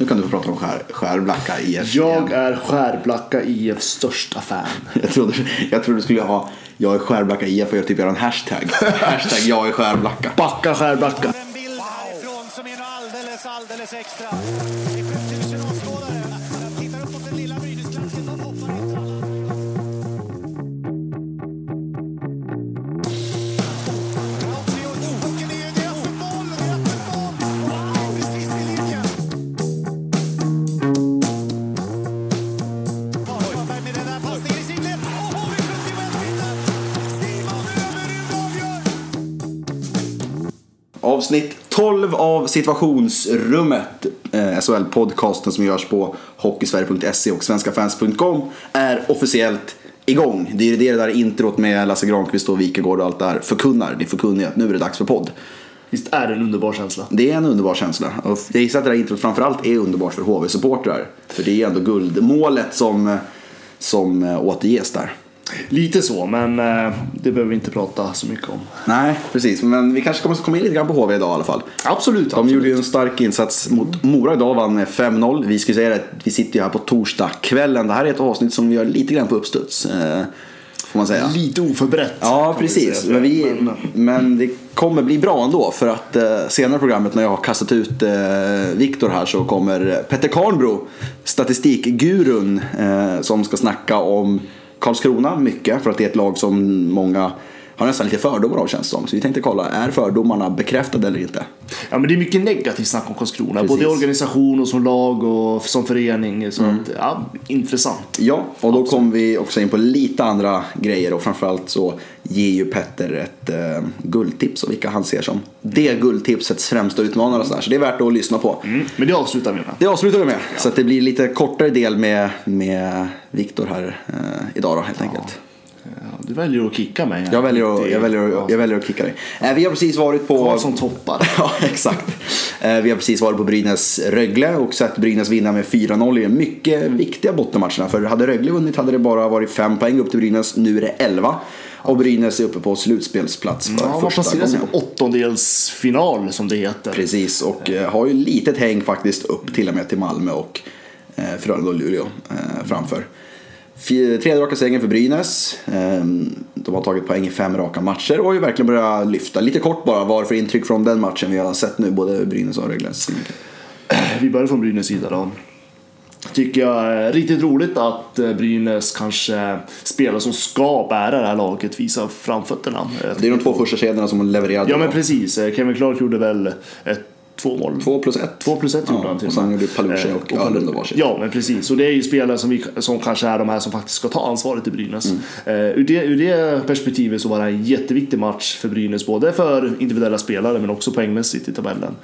Nu kan du få prata om skär, Skärblacka IF. Jag igen. är Skärblacka IFs största fan. Jag trodde, jag trodde du skulle ha Jag är Skärblacka IF och jag typ göra en hashtag. hashtag jag är Skärblacka. Backa Skärblacka. En Avsnitt 12 av situationsrummet. Eh, SHL-podcasten som görs på hockeysverige.se och svenskafans.com är officiellt igång. Det är det där introt med Lasse Granqvist och Wikegård och allt. Det förkunnar ju att nu är det dags för podd. Visst är det en underbar känsla? Det är en underbar känsla. Och jag gissar att det där introt framförallt är underbart för HV-supportrar. För det är ändå guldmålet som, som eh, återges där. Lite så, men eh, det behöver vi inte prata så mycket om. Nej, precis. Men vi kanske kommer att komma in lite grann på HV idag i alla fall. Absolut, De absolut. gjorde ju en stark insats mot Mora idag, vann med 5-0. Vi skulle säga det, vi sitter ju här på torsdagskvällen. Det här är ett avsnitt som vi gör lite grann på uppstuds. Eh, får man säga. Lite oförberett. Ja, vi precis. säga. Men, vi, Men, men det kommer bli bra ändå. För att eh, senare i programmet när jag har kastat ut eh, Viktor här så kommer Petter Karnbro, statistikgurun, eh, som ska snacka om Karlskrona mycket. För att det är ett lag som många har nästan lite fördomar av känns som. Så vi tänkte kolla, är fördomarna bekräftade eller inte? ja, men det är mycket negativt snack om Karlskrona. Både i organisation och som lag och som förening. Så Mm. att, ja, intressant. Ja, och då kommer vi också in på lite andra grejer och framförallt så ger ju Petter ett eh, guldtips och vilka han ser som det guldtipsets främsta utmanare och sådär. Så det är värt att lyssna på. Mm. Men det avslutar vi med. Det avslutar vi med. Så att det blir lite kortare del med, med Viktor här eh, idag då helt enkelt. Du väljer att kicka mig. Jag väljer, att, jag, väljer att, jag väljer att kicka dig. Eh, vi har precis varit på... Karlsson toppar. Ja, exakt. Eh, Vi har precis varit på Brynäs-Rögle och sett Brynäs vinna med 4-0 i de mycket viktiga bottenmatcherna. För hade Rögle vunnit hade det bara varit 5 poäng upp till Brynäs. Nu är det 11. Och Brynäs är uppe på slutspelsplats för Ja, första sig gången. på åttondelsfinal som det heter. Precis, och eh, har ju litet häng faktiskt upp till och med till Malmö och Frölunda och Luleå framför. Tredje raka segern för Brynäs. Eh, de har tagit poäng i fem raka matcher och har ju verkligen börjat lyfta. Lite kort bara, vad för intryck från den matchen vi har sett nu, både Brynäs och Rögles? Vi börjar från Brynäs sida då. Tycker jag är riktigt roligt att eh, Brynäs kanske spelar som ska bära det här laget, visa framfötterna. Det är de två första kedjorna som levererade. Ja men precis, Eh, Kevin Clark gjorde väl ett, två mål. Två plus ett. Två plus ett gjorde Ja, han till och sen gjorde Paluche Eh, och Öhlund och varsitt. Ja men precis, och det är ju spelare som, vi, som kanske är de här som faktiskt ska ta ansvaret i Brynäs. Mm. Eh, ur, det, ur det perspektivet så var det en jätteviktig match för Brynäs, både för individuella spelare men också poängmässigt i tabellen.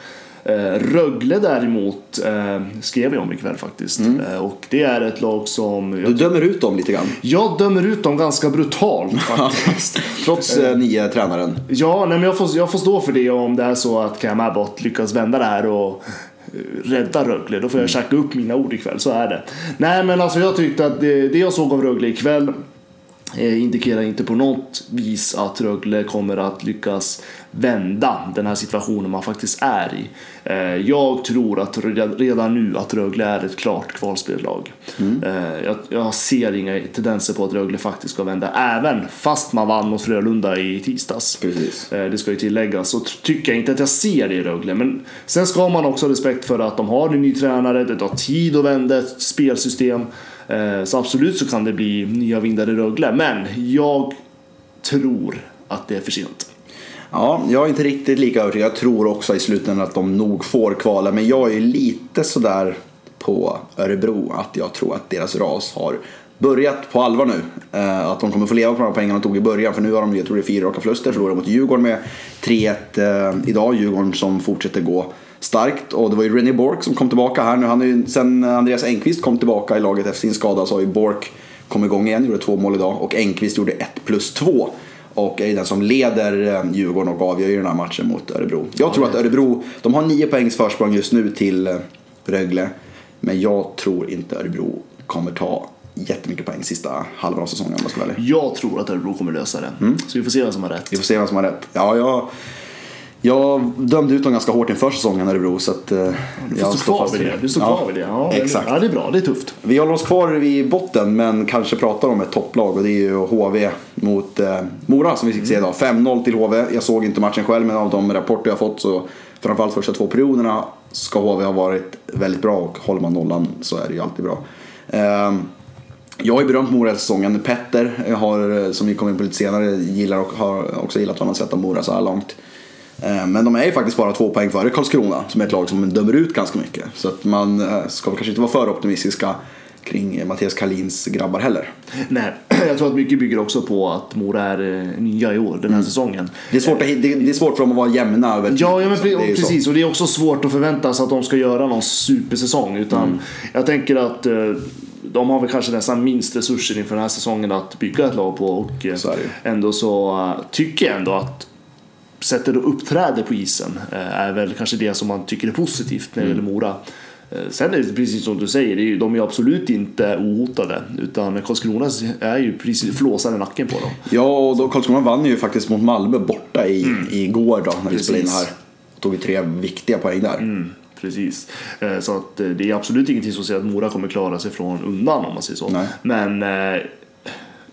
Eh, Rögle däremot eh, skrev jag om ikväll faktiskt. Eh, och det är ett lag som... Mm. Du dömer ut dem lite grann. jag dömer ut dem ganska brutalt faktiskt. Trots eh, nya tränaren. Ja, nej, men jag, får, jag får stå för det om det är så att Cam Abbott lyckas vända det här och rädda Rögle. Då får jag tjacka upp mina ord ikväll, så är det. Nej men alltså jag tyckte att det, det jag såg av Rögle ikväll indikerar inte på något vis att Rögle kommer att lyckas vända den här situationen man faktiskt är i. Eh, Jag tror att redan- nu att Rögle är ett klart kvalspelslag. Eh, Jag, ser inga tendenser på att Rögle faktiskt ska vända, även fast man vann mot Frölunda i tisdags. Precis. Eh, Det ska ju tilläggas. Så tycker jag inte att jag ser det i Rögle. Men sen ska man också ha respekt för att de har en ny tränare. Det tar tid att vända ett spelsystem. Eh, så absolut så kan det bli nya vindar i Rögle. Men jag tror att det är för sent. Ja, jag är inte riktigt lika övertygad. Jag tror också i slutändan att de nog får kvala. Men jag är lite sådär på Örebro att jag tror att deras ras har börjat på allvar nu. Eh, att de kommer få leva på de här pengarna de tog i början. För nu har de, jag tror det är fyra raka förluster. Förlorade mot Djurgården med 3-1 eh, idag. Djurgården som fortsätter gå starkt. Och det var ju René Bork som kom tillbaka här nu. Han är ju, sen Andreas Engqvist kom tillbaka i laget efter sin skada så har ju Bork kommit igång igen. Gjorde två mål idag. Och Engqvist gjorde 1 plus 2. Och är den som leder eh, Djurgården och avgör ju den här matchen mot Örebro. Jag tror att Örebro, de har nio poängs försprång just nu till eh, Rögle. Men jag tror inte Örebro kommer ta jättemycket poäng sista halvan av säsongen om jag ska ärlig. Jag tror att Örebro kommer lösa det. Så vi får se vem som har rätt. Vi får se vem som har rätt. Ja, jag, Jag dömde ut dem ganska hårt inför säsongen Örebro så att... eh, Du jag står kvar vid det. Du står kvar vid det. Ja, exakt. Ja, det är bra. Det är tufft. Vi håller oss kvar vid botten men kanske pratar om ett topplag och det är ju HV mot eh, Mora som vi fick se idag. 5-0 till HV. Jag såg inte matchen själv men av de rapporter jag fått så framförallt första två perioderna ska HV ha varit väldigt bra och håller man nollan så är det ju alltid bra. Ehm, jag har ju berömt Mora hela säsongen. Petter har, eh, som vi kommer in på lite senare, gillar och har också gillat vad han sett av Mora så här långt. Eh, Men de är ju faktiskt bara två poäng före Karlskrona som är ett lag som dömer ut ganska mycket. Så att man eh, ska väl kanske inte vara för optimistiska kring eh, Mattias Kalins grabbar heller. Nej, jag tror att mycket bygger också på att Mora är nya i år, den Mm. här säsongen. Det är, svårt att, det, är svårt för dem att vara jämna över Ja, ja men tid, pre- så precis. Och det är också svårt att förvänta sig att de ska göra någon supersäsong. Utan Mm. jag tänker att de har väl kanske nästan minst resurser inför den här säsongen att bygga ett lag på. Och Så ändå så tycker jag ändå att sättet de uppträder på isen eh, är väl kanske det som man tycker är positivt när det Mm. gäller Mora. Eh, Sen är det precis som du säger, de är absolut inte ohotade. Utan Karlskrona är ju precis flåsar i nacken på dem. Ja, och då, Karlskrona vann ju faktiskt mot Malmö borta i, igår då när vi spelade in här. Tog ju tre viktiga poäng där. Mm, precis. Eh, Så att det är absolut ingenting som säger att Mora kommer klara sig från undan om man säger så. Nej. Men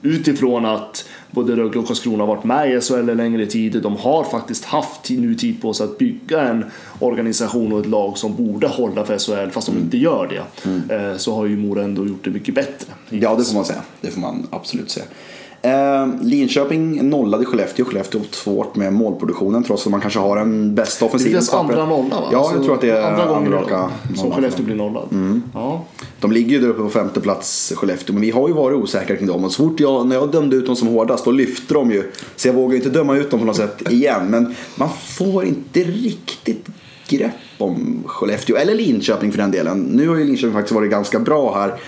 utifrån att både Rögle och Karlskrona varit med i SHL en längre tid. De har faktiskt haft nu tid på sig att bygga en organisation och ett lag som borde hålla för SHL fast de inte gör det. Eh, Så har ju Mora ändå gjort det mycket bättre. Ja, det får man säga. Det får man absolut säga. Eh, Linköping nollade Skellefteå. Skellefteå har svårt med målproduktionen trots att man kanske har en bästa Det är offensiven. deras andra nolla va? Ja, jag tror att det är andra andra raka som. Skellefteå blir nollad. Ja. De ligger ju där uppe på femte plats, Skellefteå, men vi har ju varit osäkra kring dem. Och så fort jag, när jag dömde ut dem som hårdast, då lyfte de ju. Så jag vågar ju inte döma ut dem på något sätt igen. Men man får inte riktigt grepp om Skellefteå, eller Linköping för den delen. Nu har ju Linköping faktiskt varit ganska bra här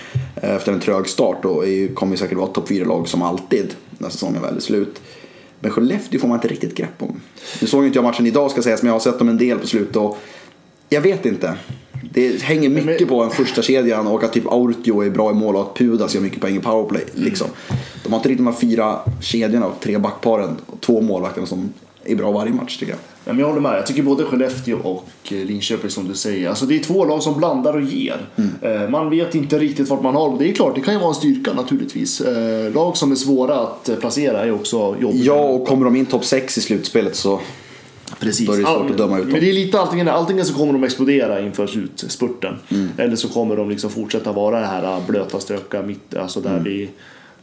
eh, efter en trög start och kommer ju säkert vara topp 4-lag som alltid när säsongen väl är slut. Men Skellefteå får man inte riktigt grepp om. Nu såg ju inte jag matchen idag ska sägas, men jag har sett dem en del på slutet och jag vet inte. Det hänger mycket Men- på en första kedjan och att typ Aurtio är bra i mål och att Pudas gör mycket poäng i powerplay. Liksom. De har inte riktigt de här fyra kedjorna och tre backparen och två målvakterna som är bra varje match tycker jag. Men jag håller med. Jag tycker både Skellefteå och eh, Linköping som du säger. Alltså det är två lag som blandar och ger. Mm. Eh, Man vet inte riktigt vart man har Det är klart, det kan ju vara en styrka naturligtvis. Eh, Lag som är svåra att placera är också jobbigt. Ja, och kommer de in topp 6 i slutspelet så Precis. då är det svårt att döma ut dem. Men det är lite antingen, antingen så kommer de explodera inför slutspurten. Mm. Eller så kommer de liksom fortsätta vara det här blöta stöka mitt, alltså där vi,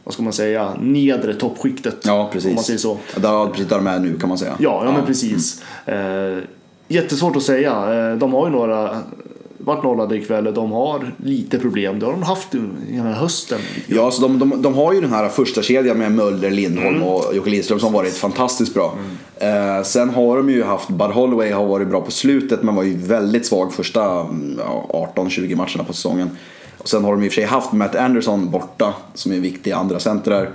vad ska man säga, nedre toppskiktet. Mm. Ja, precis. Om man säger så. Ja, precis där de är nu kan man säga. Ja, ja, men precis. Eh, jättesvårt att säga. Eh, de har ju några varit nollade ikväll. De har lite problem. Det har de haft hela hösten. Ja, så de, de, de har ju den här första kedjan med Möller, Lindholm Mm. och Jocke Lindström som varit fantastiskt bra. Eh, sen har de ju haft, Bud Holloway har varit bra på slutet men var ju väldigt svag första mm, ja, 18-20 matcherna på säsongen. Och sen har de i och för sig haft Matt Anderson borta som är viktig andra centrar.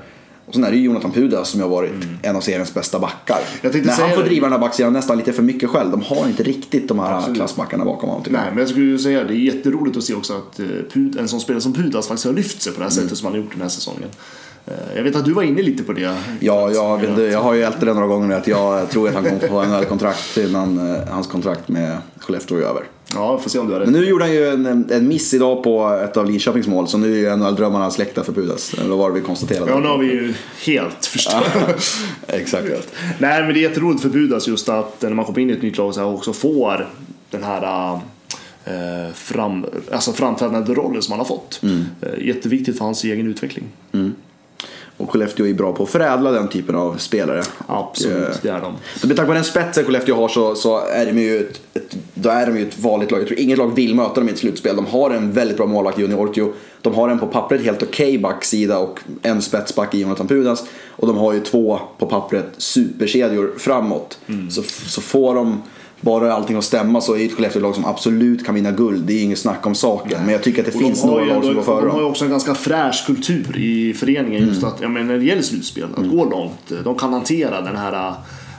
Och sen är det ju Jonathan Pudas som har varit en av seriens bästa backar. Mm. När han får det. driva den här backsidan nästan lite för mycket själv. De har inte riktigt de här Absolut. klassbackarna bakom honom. Nej, men jag skulle säga det är jätteroligt att se också att eh, en sån spelare som Pudas faktiskt har lyft sig på det här Mm. sättet som han har gjort den här säsongen. Eh, Jag vet att du var inne lite på det. Ja, jag, vet jag har ju ältat det några gånger att jag tror att han kommer få en kontrakt innan eh, hans kontrakt med Skellefteå är över. Ja, får se om du har rätt. Men nu gjorde han ju en, en miss idag på ett av Linköpings mål så nu är ju NHL-drömmarna släckta för Pudas. Eller var det vi konstaterade? Ja, nu har vi ju helt förstört. Exakt. Nej, men det är jätteroligt för Pudas just att när man kommer in i ett nytt lag så här också får den här eh, fram, alltså framträdande rollen som han har fått. Mm. Jätteviktigt för hans egen utveckling. Och Skellefteå är bra på att förädla den typen av spelare. Absolut, Och, eh, det är de. Så med tanke på den spetsen Skellefteå har så, så är de ju ett, ett, då är de ju ett vanligt lag. Jag tror inget lag vill möta dem i ett slutspel. De har en väldigt bra målvakt i Junior Ortio. De har en på pappret helt okej backsida och en spetsback i Jonathan Pudas. Och de har ju två på pappret superkedjor framåt. Mm. Så, så får de bara allting att stämma så är ett Skellefteå ett lag som absolut kan vinna guld. Det är inget snack om saken. Men jag tycker att det Och finns några ju lag som går före De har ju också en ganska fräsch kultur i föreningen. Just Mm. att, jag menar, när det gäller slutspel, att gå långt. De kan hantera den här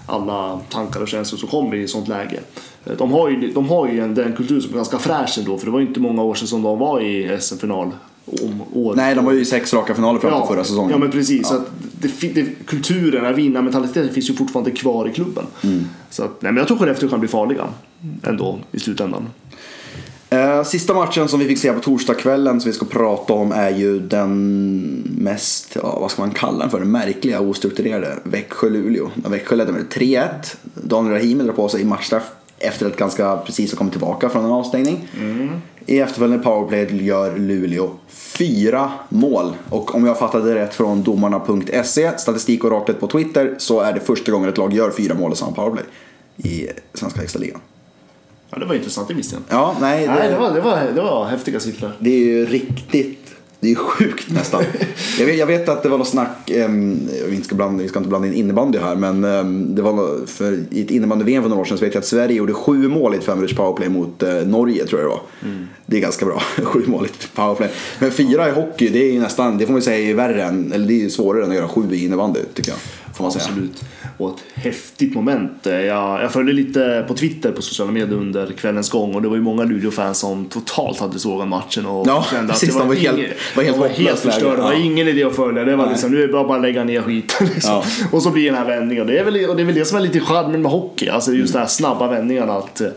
alla tankar och känslor som kommer i ett sånt läge. De har ju, de har ju en, den kultur som är ganska fräsch ändå. För det var ju inte många år sedan som de var i SM-final. Om år. Nej, de var ju i sex raka finaler fram till förra säsongen. Ja, men precis. Så att det, det, kulturen, den vinnarmentaliteten finns ju fortfarande kvar i klubben. Så att, nej, men jag tror Skellefteå kan bli farliga ändå i slutändan. Eh, sista matchen som vi fick se på torsdagskvällen som vi ska prata om är ju den mest, ja, vad ska man kalla den för, den märkliga ostrukturerade Växjö-Luleå. Växjö ledde med 3-1. Daniel Rahimi drar på sig matchstraff efter att ganska precis ha kommit tillbaka från en avstängning. I efterföljande powerplay gör Luleå fyra mål. Och om jag fattade rätt från domarna.se, statistik och raklet på Twitter, så är det första gången ett lag gör fyra mål i samma powerplay i svenska extraligan. Ja, det var intressant, det visste jag inte. Ja, nej, Nej, det var, det, var, det var häftiga siffror. Det är ju riktigt, det är ju sjukt nästan. jag, vet, jag vet att det var något snack, um, vi, ska blanda, vi ska inte blanda in innebandy här, men ehm, det var för, i ett innebandy-VM för några år sedan så vet jag att Sverige gjorde sju mål i ett femminuters powerplay mot eh, Norge tror jag det var. Det är ganska bra, sju mål i ett powerplay. Men fyra i hockey, det är ju nästan, det får man säga är värre än, eller det är svårare än att göra sju i innebandy tycker jag. Får man säga. Absolut. Och ett häftigt moment. Eh, Jag, jag följde lite på Twitter på sociala medier under kvällens gång och det var ju många Luleå-fans som totalt hade sågat matchen och Ja, precis, de var helt- var helt de var hopplöst helt förstörda. Det var ingen idé att följa. Det var Nej. liksom, nu är det bara bara att lägga ner skiten. Liksom. Ja. Och så blir den här vändningen. Det är, väl, och det är väl det som är lite charmen med hockey. Alltså just de här snabba vändningarna. Att, eh,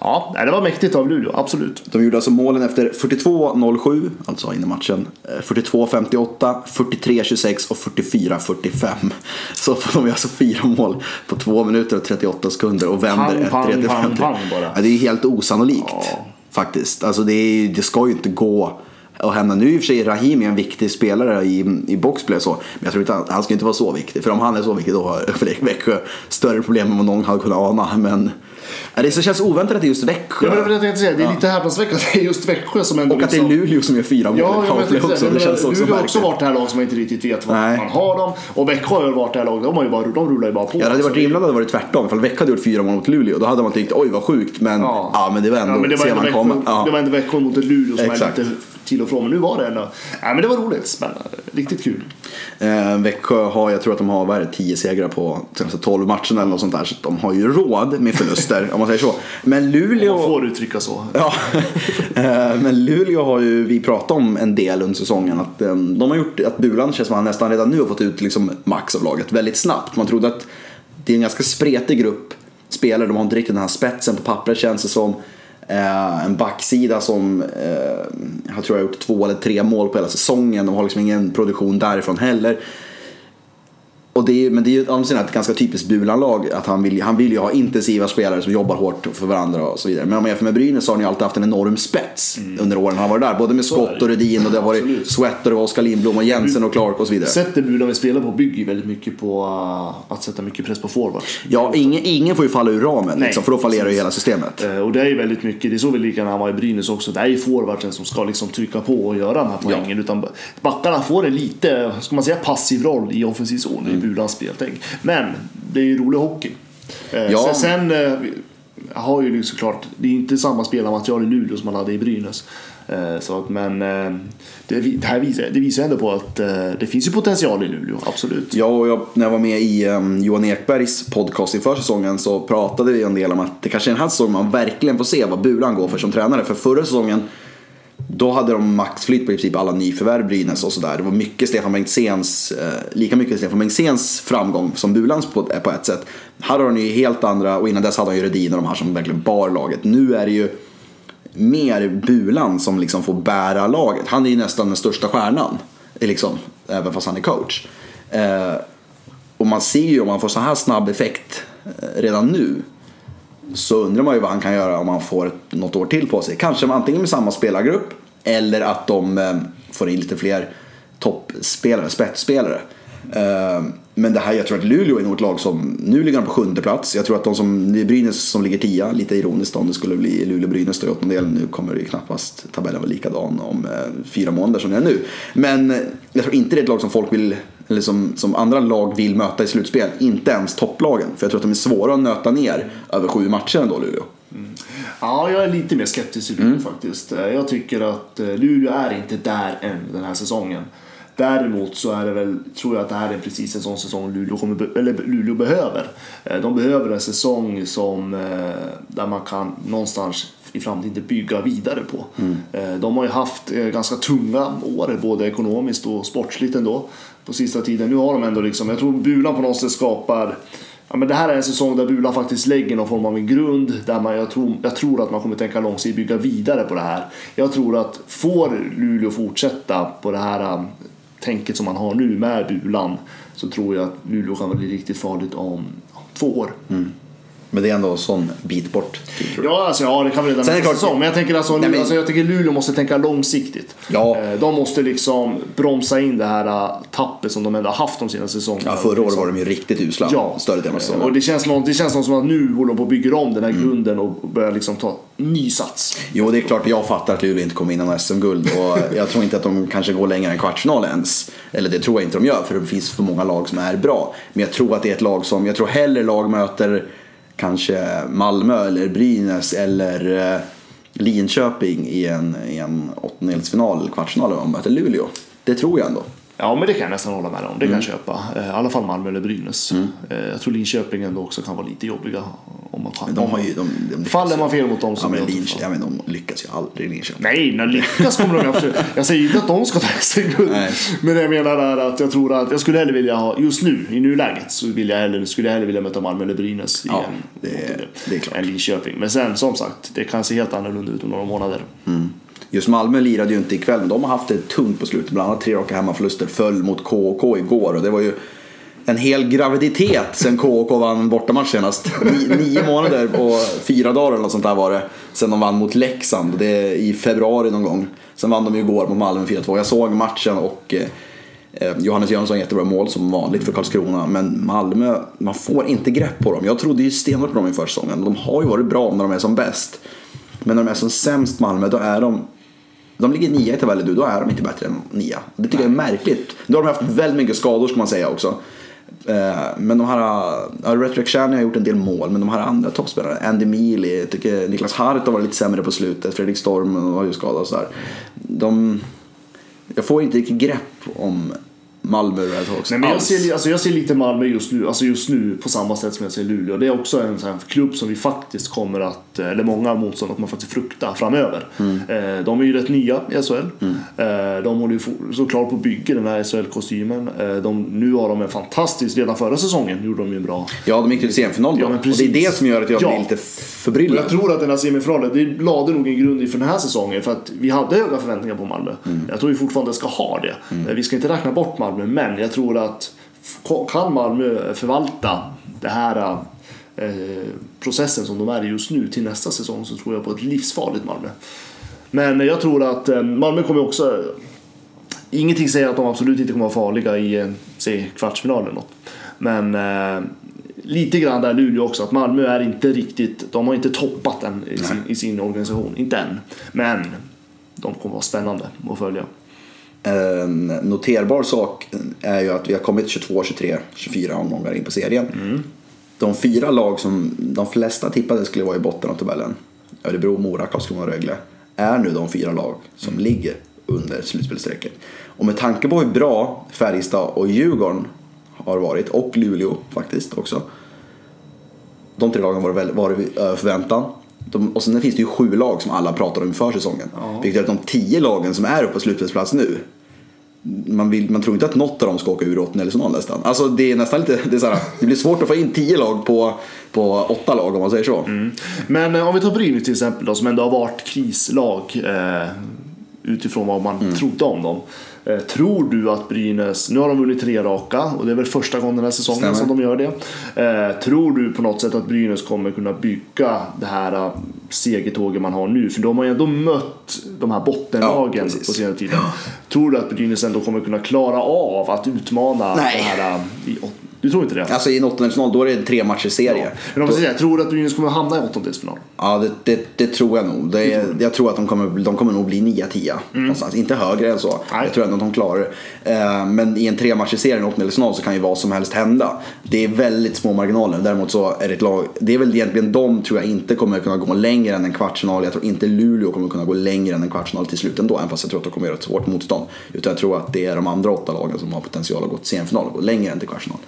ja, det var mäktigt av Luleå, absolut. De gjorde alltså målen efter 42-07, alltså innan matchen. eh, 42-58, 43-26 och 44-45. Så de gör alltså fyra mål på två minuter och 38 sekunder och vänder ett pang, 3 pang, pang bara. Ja, det är helt osannolikt Ja. faktiskt. Alltså det, är, det ska ju inte gå att hända. Nu är i och för sig Rahimi en viktig spelare i, i boxplay och så. Men jag tror inte han, han ska inte vara så viktig. För om han är så viktig då har Växjö större problem än vad någon hade kunnat ana. Men ja, det känns oväntat att det är just Växjö. Ja, men jag tänkte säga, det är lite häpnadsväckande att det är just Växjö som ändå Och att det är liksom- Luleå som gör fyra mål Ja, i jag powerplay också. Det det känns också Luleå har också varit det här laget som man inte riktigt vet vad Nej. man har dem. Och Växjö har ju varit det här laget, de, har ju bara, de rullar ju bara på. Ja, det hade varit Alltså, rimligt om det varit tvärtom. Ifall Växjö hade gjort fyra mål mot Luleå, då hade man tyckt oj vad sjukt. Men ja, Ja. men det var ändå, Ja, men det var ändå man komma. Ja. det var ändå Växjö mot Luleå som Exakt. är lite till och från. Men nu var det ändå... Ja, men det var roligt, spännande, riktigt kul. Eh, Växjö har, jag tror att de har vad är det, 10 segrar på senaste 12 matcherna eller något sånt där. Så de har ju råd med förluster om man säger så. Men Luleå... Man får uttrycka så. Ja, Eh, men Luleå har ju vi pratat om en del under säsongen. Att eh, de har gjort att Bulan känns som han nästan redan nu har fått ut liksom max av laget väldigt snabbt. Man trodde att det är en ganska spretig grupp spelare. De har inte riktigt den här spetsen på pappret känns det som. Eh, en backsida som eh, jag tror jag har gjort två eller tre mål på hela säsongen. De har liksom ingen produktion därifrån heller. Och det är, men det är ju å andra sidan ett ganska typiskt Bulan-lag. Att han vill, han vill ju ha intensiva spelare som jobbar hårt för varandra och så vidare. Men om man jämför med Brynäs så har han ju alltid haft en enorm spets under åren han varit där. Både med Scott och Rudin och det har varit Absolut. Sweat och var Oskar Lindblom och Jensen och Clark och så vidare. Sättet Bulan vill spela på bygger ju väldigt mycket på uh, att sätta mycket press på forwards. Ja, ingen, ingen får ju falla ur ramen liksom, för då fallerar ju hela systemet. Eh, Och det är ju väldigt mycket, det såg vi lika när han var i Brynäs också. Det är ju forwardsen som ska liksom trycka på och göra de här poängen. Utan backarna får en lite, ska man säga passiv roll i offensiv zon Mm. I Bulans speltänk. Men det är ju rolig hockey. Eh, Ja. Sen, sen eh, har ju liksom såklart, det är inte samma spelarmaterial i Luleå som man hade i Brynäs. Eh, Så att, men det, det här visar, det visar ändå på att det finns ju potential i Luleå, absolut. Ja, och jag, när jag var med i um, Johan Ekbergs podcast inför säsongen så pratade vi en del om att det kanske är den här säsongen man verkligen får se vad Bulan går för som tränare. För förra säsongen då hade de maxflytt på i princip alla nyförvärv Brynäs och sådär. Det var mycket Stefan Bengtzéns, eh, lika mycket Stefan Bengtzéns framgång som Bulans på, eh, på ett sätt. Här har de ju helt andra, och innan dess hade han ju Redin och de här som verkligen bar laget. Nu är det ju mer Bulan som liksom får bära laget. Han är ju nästan den största stjärnan, liksom, även fast han är coach. Eh, och man ser ju om man får så här snabb effekt eh, redan nu så undrar man ju vad han kan göra om han får något år till på sig. Kanske antingen med samma spelargrupp eller att de eh, får in lite fler toppspelare, spetsspelare. Eh, men det här, jag tror att Luleå är nog ett lag som, nu ligger de på sjunde plats. Jag tror att de som, det är Brynäs som ligger tia, lite ironiskt om det skulle bli Luleå-Brynäs då i åttondelen. Nu kommer det ju knappast tabellen vara likadan om eh, fyra månader som det är nu. Men jag tror inte det är ett lag som folk vill, eller som, som andra lag vill möta i slutspel. Inte ens topplagen. För jag tror att de är svåra att nöta ner över sju matcher ändå, Luleå. Ja, jag är lite mer skeptisk till Mm. Luleå faktiskt. Eh, Jag tycker att eh, Luleå är inte där än den här säsongen. Däremot så är det väl, tror jag att det här är precis en sån säsong Luleå, kommer, eller Luleå behöver. Eh, De behöver en säsong som, eh, där man kan någonstans i framtiden bygga vidare på. Eh, De har ju haft ganska tunga år, både ekonomiskt och sportsligt ändå, på sista tiden. Nu har de ändå liksom, jag tror Bulan på något sätt skapar Ja, men det här är en säsong där Bulan faktiskt lägger någon form av en grund där man, jag, tror, jag tror att man kommer tänka långsiktigt bygga vidare på det här. Jag tror att får Luleå fortsätta på det här um, tänket som man har nu med Bulan så tror jag att Luleå kan bli riktigt farligt om två år. Mm. Men det är ändå en sån bit bort. Jag. Ja, alltså, ja, det kan vi redan Sen är det nästa säsong. Men jag tänker alltså, Nej, men- alltså, jag tänker Luleå måste tänka långsiktigt. Ja. Eh, De måste liksom bromsa in det här uh, tappet som de ändå har haft de senaste säsongerna. Ja, förra året Liksom. var de ju riktigt usla. Ja, Större delen av och det känns, någon, det känns någon som att nu håller de på att bygga om den Mm. här grunden och börjar liksom ta ny sats. Jo, det är klart jag fattar att Luleå inte kommer in någon SM-guld och jag tror inte att de kanske går längre än kvartsfinal ens. Eller det tror jag inte de gör för det finns för många lag som är bra. Men jag tror att det är ett lag som, jag tror hellre lag möter kanske Malmö eller Brynäs eller eh, Linköping i en, i en åttondelsfinal eller kvartsfinal om man möter Luleå. Det tror jag ändå. Ja, men det kan jag nästan hålla med om. Det kan Mm. jag köpa. Eh, I alla fall Malmö eller Brynäs. Eh, Jag tror Linköping ändå också kan vara lite jobbiga. Om man. Men de har ju, de, de Faller man fel mot dem så Ja, men Linköping, ja, men de lyckas ju aldrig i Linköping. Nej, när lyckas kommer de absolut. Jag säger inte att de ska ta SM-guld. Nej. Men jag menar är att jag tror att jag skulle hellre vilja ha, just nu, i nuläget, så vill jag hellre, skulle jag hellre vilja möta Malmö eller Brynäs i Ja, en, det- det är klart. än Linköping. Men sen, som sagt, det kan se helt annorlunda ut om några månader. Just Malmö lirade ju inte ikväll, men de har haft det tungt på slutet. Bland annat tre raka hemmaförluster föll mot KK igår och det var ju en hel graviditet sen KK vann bortamatch senast. Ni, nio månader och fyra dagar eller något sånt där var det. Sen de vann mot Leksand, det är i februari någon gång. Sen vann de ju igår mot Malmö 4-2. Jag såg matchen och eh, eh Johannes Jönsson jättebra mål som vanligt för Karlskrona. Men Malmö, man får inte grepp på dem. Jag trodde ju stenhårt på dem i försäsongen. De har ju varit bra när de är som bäst. Men när de är som sämst Malmö, då är de de ligger nia i tabellen nu, då är de inte bättre än nia. Det tycker jag är märkligt. Nu har de haft väldigt mycket skador ska man säga också. Eh, Men de här, Shani har gjort en del mål, men de här andra toppspelarna, Andy Mealy, tycker Niklas Hart har varit lite sämre på slutet, Fredrik Storm var ju skadad och sådär. De, jag får inte riktigt grepp om Malmö Red Hawks Nej, men jag, ser, alltså jag ser lite Malmö just nu, alltså just nu på samma sätt som jag ser Luleå. Det är också en sån här klubb som vi faktiskt kommer att, eller många motståndare kommer faktiskt frukta framöver. Mm. Eh, De är ju rätt nya i SHL. Eh, De håller ju såklart på att bygga den här SHL-kostymen. Eh, De, nu har de en fantastisk, redan förra säsongen gjorde de ju en bra. Ja, de gick till semifinal då. Ja, men och det är det som gör att jag Ja. blir lite förbryllad. jag tror att den här semifinalen, det lade nog en grund inför den här säsongen för att vi hade höga förväntningar på Malmö. Mm. Jag tror vi fortfarande ska ha det. Eh, Vi ska inte räkna bort Malmö, men jag tror att kan Malmö förvalta det här eh, processen som de är i just nu till nästa säsong så tror jag på ett livsfarligt Malmö. Men jag tror att eh, Malmö kommer också Ingenting säger att de absolut inte kommer vara farliga i en säg, kvartsfinal eller något. Men eh, lite grann där Luleå också, att Malmö är inte riktigt, de har inte toppat den i sin, i sin organisation, inte än. Men de kommer vara spännande att följa. En noterbar sak är ju att vi har kommit 22, 23, 24 omgångar in på serien. De fyra lag som de flesta tippade skulle vara i botten av tabellen, Örebro, Mora, Karlskrona och Rögle, är nu de fyra lag som ligger under slutspelsstrecket. Och med tanke på hur bra Färjestad och Djurgården har varit, och Luleå faktiskt också. De tre lagen var, väl, var över förväntan. De, och sen finns det ju sju lag som alla pratar om inför säsongen. Vilket gör att de tio lagen som är uppe på slutspelsplats nu man, vill, man tror inte att något av dem ska åka ur åttondelsfinal nästan. Alltså det är nästan lite, det, är så här, det blir svårt att få in tio lag på, på åtta lag om man säger så. Men eh, om vi tar Brynäs till exempel då, som ändå har varit krislag eh, utifrån vad man trodde om dem. Eh, tror du att Brynäs, nu har de vunnit tre raka och det är väl första gången den här säsongen Stämmer. som de gör det. Eh, tror du på något sätt att Brynäs kommer kunna bygga det här segertåget man har nu? För de har ju ändå mött de här Ja, bottenlagen precis. på senare tid. Tror du att Brynäs ändå kommer kunna klara av att utmana Nej. det här? eh, I, Du tror inte det? Alltså i en åttondelsfinal då är det en tre matcher serie. Men om man säger, tror du att Brynäs kommer hamna i åttondelsfinal? Ja, det, det, det tror jag nog. Det är, jag tror att de kommer, de kommer nog bli 9-10 någonstans. Inte högre än så. Mm. Nej. Jag tror ändå att de klarar det. Eh, Men i en tre matcher serie, en åttondelsfinal, så kan ju vad som helst hända. Det är väldigt små marginaler. Däremot så är det ett lag, det är väl egentligen de tror jag inte kommer kunna gå längre än en kvartsfinal. Jag tror inte Luleå kommer kunna gå längre än en kvartsfinal till slut ändå. Även fast jag tror att de kommer göra ett svårt motstånd. Utan jag tror att det är de andra åtta lagen som har potential att gå till semifinal och gå längre än till kvartsfinal.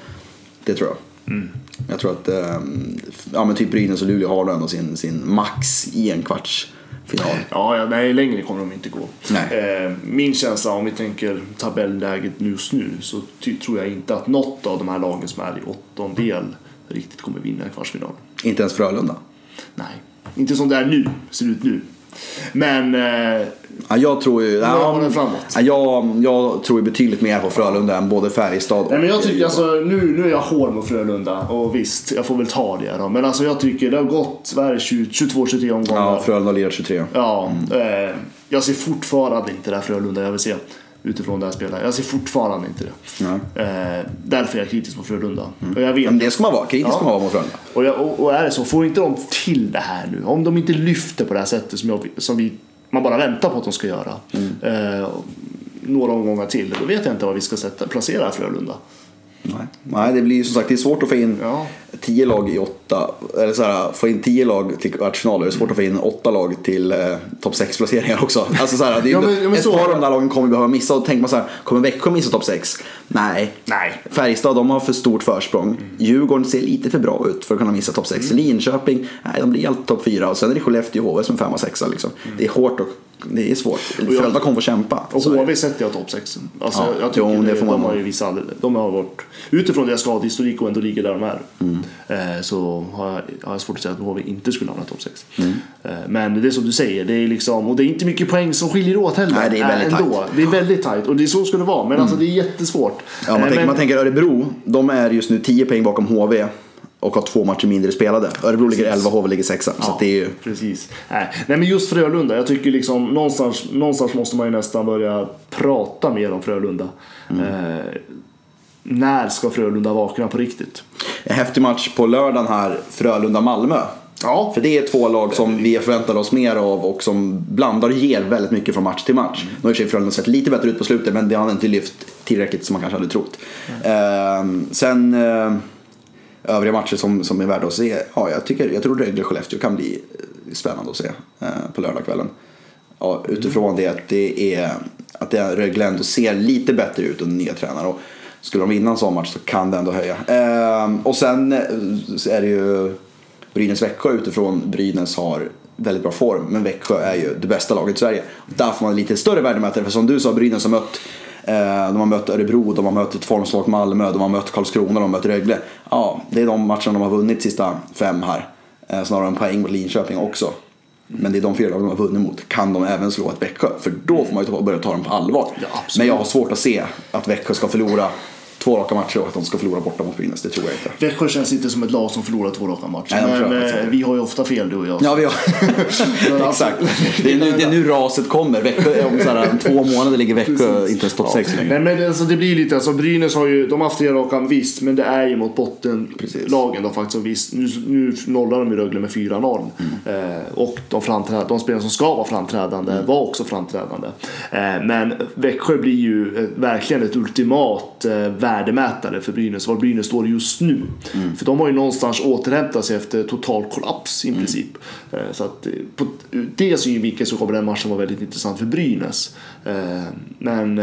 Det tror jag. Jag tror att ehm, ja, men typ Brynäs och Luleå har då ändå sin, sin max i en kvartsfinal. Ja, ja, nej, längre kommer de inte gå. Nej. Eh, min känsla, om vi tänker tabellläget just nu, så tror jag inte att något av de här lagen som är i åttondel riktigt kommer vinna en kvartsfinal. Inte ens Frölunda. Nej, inte som det är nu, ser ut nu. Men eh, Ja, jag tror ju... Ja, framåt. ja, jag, jag tror ju betydligt mer på Frölunda än både Färjestad och... Nej, men jag tycker alltså, nu, nu är jag hård mot Frölunda och visst, jag får väl ta det då. Men alltså jag tycker det har gått, vad är det, 22-23 omgångar. Ja, Frölunda lirar 23. Ja, eh, jag ser fortfarande inte det här Frölunda jag vill se utifrån det här spelet. Jag ser fortfarande inte det. Eh, därför är jag kritisk mot Frölunda. Och jag vet Men det ska man vara. Kritisk Ja. ska man vara mot Frölunda. och, jag, och, och är det så, får inte de till det här nu, om de inte lyfter på det här sättet som, jag, som vi, man bara väntar på att de ska göra, eh, några omgångar till, då vet jag inte vad vi ska sätta, placera Frölunda. Nej. Nej, det blir ju som sagt det är svårt att få in Ja. tio lag i åtta. Eller så här, få in tio lag till kvartsfinaler. Det är svårt att få in åtta lag till eh, topp 6 placeringar också. Alltså så här, det är, Ja, men- ett så- par av de där lagen kommer behöva missa. Och tänker man så här, kommer Växjö missa topp 6? Nej. Nej. Färjestad de har för stort försprång. Djurgården ser lite för bra ut för att kunna missa topp 6. Linköping, nej de blir alltid topp 4. Och sen är det Skellefteå och HV som är 5 och 6 liksom. Det är hårt och det är svårt. Frölunda kommer få kämpa. Och. HV sätter jag topp 6. Alltså, Ja, jag tycker jo, det det, får man de har ju alldeles, de har varit, utifrån deras skadehistorik och ändå ligger där de är. Mm. Eh, så har jag, har jag svårt att säga att HV inte skulle hamna topp 6. Mm. Eh, men det är som du säger, det är liksom, och det är inte mycket poäng som skiljer åt heller. Nej, det är väldigt Eh, ändå. tajt. Det är väldigt tajt och det är så ska det vara. Men alltså det är jättesvårt. Ja, man, tänker, men- man tänker Örebro, de är just nu 10 poäng bakom HV och har två matcher mindre spelade. Örebro ligger 11, HV ligger 6. Så Ja, att det är ju... precis. Nej. Nej, men just Frölunda. Jag tycker liksom någonstans, någonstans måste man ju nästan börja prata mer om Frölunda. Mm. Eh, när ska Frölunda vakna på riktigt? En häftig match på lördagen här, Frölunda-Malmö. Ja. För det är två lag som vi förväntar oss mer av och som blandar och ger väldigt mycket från match till match. Nu har i och Frölunda sett lite bättre ut på slutet men det har inte lyft tillräckligt som man kanske hade trott. Ehm, sen eh, övriga matcher som, som är värda att se. Ja, jag, tycker, jag tror Rögle-Skellefteå kan bli eh, spännande att se eh, på lördagskvällen. Ja, utifrån det att det är att det är Rögle ändå ser lite bättre ut under nya tränare. Och skulle de vinna en sån match så kan det ändå höja. Ehm, och sen eh, är det ju Brynäs-Växjö utifrån Brynäs har väldigt bra form. Men Växjö är ju det bästa laget i Sverige. Där får man lite större värdemätare. För som du sa, Brynäs har mött eh, de har mött Örebro, de har mött ett formsvagt Malmö, de har mött Karlskrona, de har mött Rögle. Ja, det är de matcherna de har vunnit sista fem här. Eh, Snarare en poäng mot Linköping också. Men det är de fyra lagen de har vunnit mot. Kan de även slå ett Växjö? För då får man ju börja ta dem på allvar. Ja. Men jag har svårt att se att Växjö ska förlora två raka matcher och att de ska förlora borta mot Brynäs. Det tror jag inte. Växjö känns inte som ett lag som förlorar två raka matcher. Nej, men eh, vi har ju ofta fel du och jag. Ja, vi har... Exakt. Det är, nu, det är nu raset kommer. Växjö, om så här, två månader ligger Växjö inte ens topp 6 längre. Nej, men alltså, det blir lite, alltså, Brynäs har ju, de har haft tre raka visst, men det är ju mot bottenlagen de faktiskt har visst. Nu, nu nollar de ju Rögle med 4-0. Mm. Eh, och de, framträd, de spelare som ska vara framträdande Mm. var också framträdande. Eh, men Växjö blir ju eh, verkligen ett ultimat eh, värdemätare för Brynäs, var Brynäs står just nu. Mm. För de har ju någonstans återhämtat sig efter total kollaps i princip. Eh, så att eh, på det synvinkeln så kommer den matchen vara väldigt intressant för Brynäs. Eh, men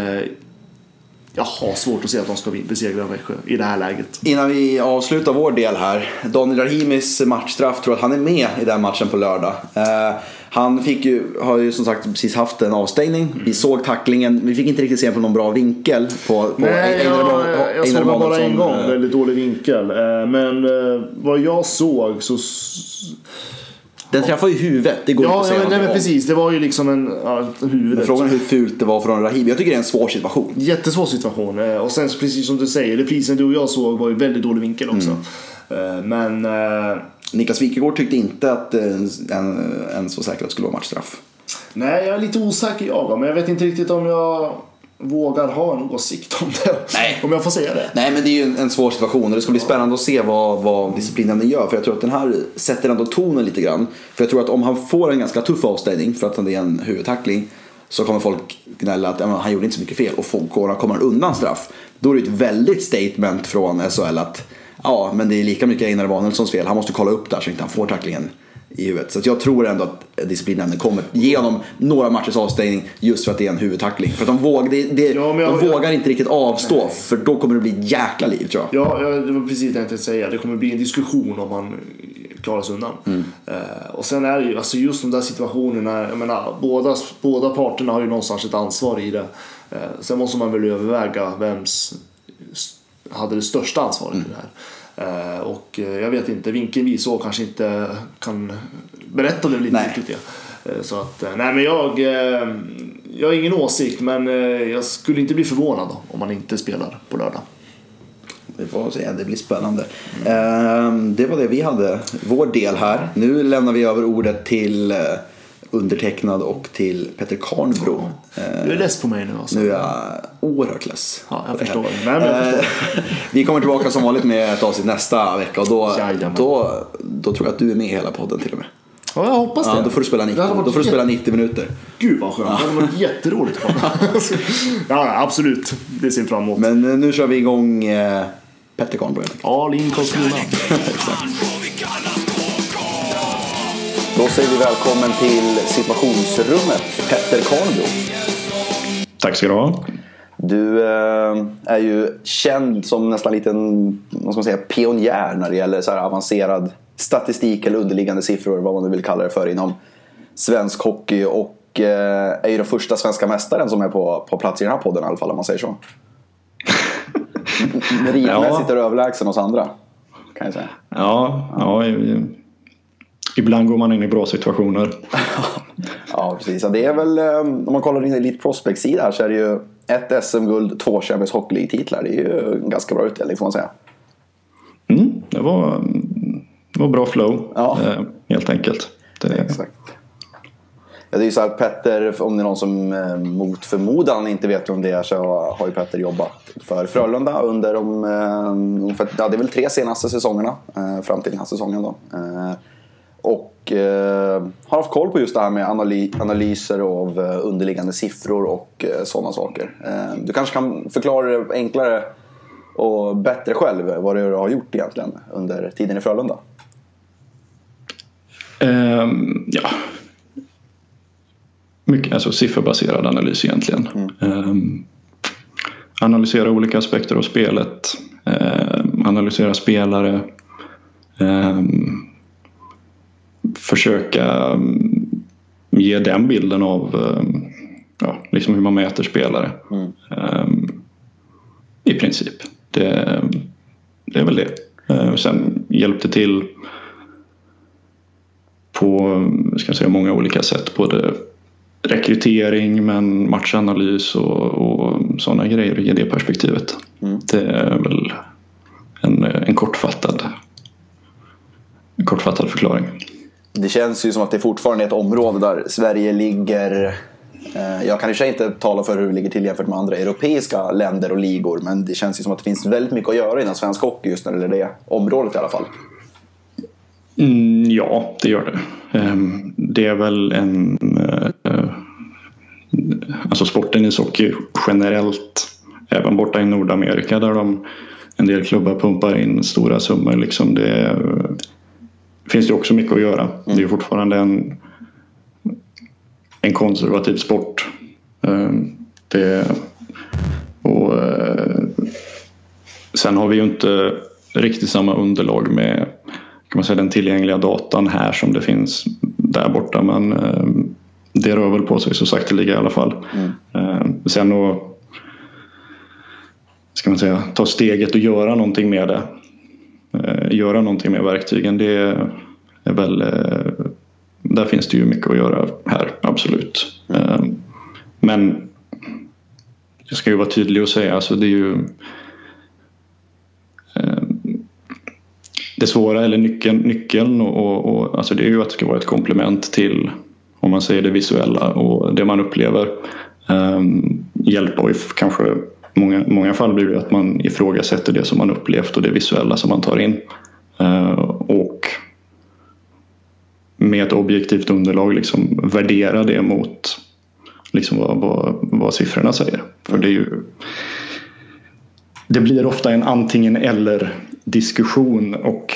jag har svårt att se att de ska besegra Växjö i det här läget. Innan vi avslutar vår del här. Daniel Rahimis matchstraff tror att han är med i den matchen på lördag. Han fick ju, har ju som sagt precis haft en avstängning. Vi såg tacklingen. Vi fick inte riktigt se på någon bra vinkel. På, på Nej, Einar jag, jag, jag såg den bara en gång. eh, Väldigt dålig vinkel. Eh, Men eh, vad jag såg så... Den träffar ju huvudet. Det går inte Ja, att ja säga men, nej, men precis. Det var ju liksom en... Ja, huvudet. Men Frågan är hur fult det var från Rahimi. Jag tycker det är en svår situation. Jättesvår situation. Och sen precis som du säger, reprisen du och jag såg var ju väldigt dålig vinkel också. Mm. Men... Niklas Wikegård tyckte inte att eh, en, en så säker att det skulle vara matchstraff. Nej, jag är lite osäker jag men jag vet inte riktigt om jag... vågar ha en åsikt om det. Nej. Om jag får säga det. Nej men det är ju en, en svår situation och det ska bli spännande att se vad, vad disciplinen gör. För jag tror att den här sätter ändå tonen lite grann. För jag tror att om han får en ganska tuff avstängning för att det är en huvudtackling. Så kommer folk gnälla att ja, han gjorde inte så mycket fel och folk kommer han undan straff. Då är det ett väldigt statement från SHL att ja men det är lika mycket Einar Emanuelssons fel. Han måste kolla upp där så inte han får tacklingen i huvudet. Så att jag tror ändå att disciplinnämnden kommer ge honom några matchers avstängning just för att det är en huvudtackling. För att de, våg, det, det, Ja, jag- de jag- vågar inte riktigt avstå för då kommer det bli ett jäkla liv tror jag. Ja, det var precis det jag tänkte säga. Det kommer bli en diskussion om man klarar sig undan. Eh, och sen är det ju, alltså just de där situationerna, jag menar, båda, båda parterna har ju någonstans ett ansvar i det. Eh, sen måste man väl överväga vems hade det största ansvaret i det här. Eh, och eh, jag vet inte, vinkeln vi såg kanske inte kan berätta det lite riktigt. Ja. Eh, Så att, nej men jag, jag har ingen åsikt men jag skulle inte bli förvånad då, om man inte spelar på lördag. Vi får se, det blir spännande. Det var det vi hade, vår del här. Nu lämnar vi över ordet till undertecknad och till Petter Karnbro. Du är less på mig nu alltså. Nu är jag oerhört less. Ja, jag förstår. Nej, jag Eh, Vi kommer tillbaka som vanligt med ett avsnitt nästa vecka och då, Jajamän. då, då tror jag att du är med i hela podden till och med. Ja, jag hoppas det. Ja, då får du spela 90, Det hade varit då får du spela jätte- 90 minuter. Gud vad skönt. Det hade varit jätteroligt. ja, absolut. Det ser fram emot. Men eh, nu kör vi igång eh, Petter Karnbro. All in Karlskrona. Då säger vi välkommen till situationsrummet, Petter Karnbro. Tack ska du ha. Du eh, är ju känd som nästan liten vad ska man säga, pionjär när det gäller så här avancerad statistik eller underliggande siffror, vad man nu vill kalla det för, inom svensk hockey. Och eh, är ju den första svenska mästaren som är på, på plats i den här podden i alla fall, om man säger så. Meritmässigt är du överlägsen oss andra, kan jag säga. Ja, ja, ibland går man in i bra situationer. Ja, precis. Det är väl, eh, om man kollar in Elite Prospect-sida här så är det ju ett SM-guld, två Champions Hockey League-titlar. Det är ju en ganska bra utdelning får man säga. Mm, det, var, det var bra flow, Ja. eh, helt enkelt. Det, Exakt. Ja, det är ju så här, Petter, om det är någon som eh, mot förmodan inte vet om det är så har ju Petter jobbat för Frölunda under de, eh, ungefär, ja, det är väl tre senaste säsongerna eh, fram till den här säsongen då. Och eh, har haft koll på just det här med analy analyser av eh, underliggande siffror och eh, sådana saker. Eh, du kanske kan förklara det enklare och bättre själv vad det är du har gjort egentligen under tiden i Frölunda. Ehm, ja. Mycket, alltså sifferbaserad analys egentligen. Ehm, analysera olika aspekter av spelet. ehm, analysera spelare. ehm, försöka mm, ge den bilden av ehm, ja, liksom hur man mäter spelare. Ehm, I princip. Det, det är väl det. Ehm, sen hjälpte till på ska jag säga, många olika sätt. Både rekrytering men matchanalys och, och sådana grejer i det perspektivet. Det är väl en, en, kortfattad, en kortfattad förklaring. Det känns ju som att det fortfarande är ett område där Sverige ligger eh, jag kan i och för sig inte tala för hur det ligger till jämfört med andra europeiska länder och ligor men det känns ju som att det finns väldigt mycket att göra inom svensk hockey just när det gäller det området i alla fall. Mm, ja, det gör det. Ehm, det är väl en... eh, Alltså sporten ishockey generellt, även borta i Nordamerika där de, en del klubbar pumpar in stora summor. Liksom det är, finns det också mycket att göra. Det är fortfarande en, en konservativ sport. Ehm, Det, och, eh, sen har vi ju inte riktigt samma underlag med kan man säga, den tillgängliga datan här som det finns där borta. Men eh, det rör väl på sig så sakteliga i alla fall. Eh, sen att ska man säga, ta steget och göra någonting med det. Eh, göra någonting med verktygen. Det är väl, eh, där finns det ju mycket att göra här, absolut. Eh, men jag ska ju vara tydlig och säga, alltså det är ju det svåra eller nyckeln, nyckeln och, och, och, alltså det är ju att det ska vara ett komplement till om man säger det visuella och det man upplever. Um, hjälpa och kanske många, många fall blir det att man ifrågasätter det som man upplevt och det visuella som man tar in. Eh, och med ett objektivt underlag liksom värdera det mot liksom vad, vad, vad siffrorna säger. För det är ju det blir ofta en antingen eller diskussion och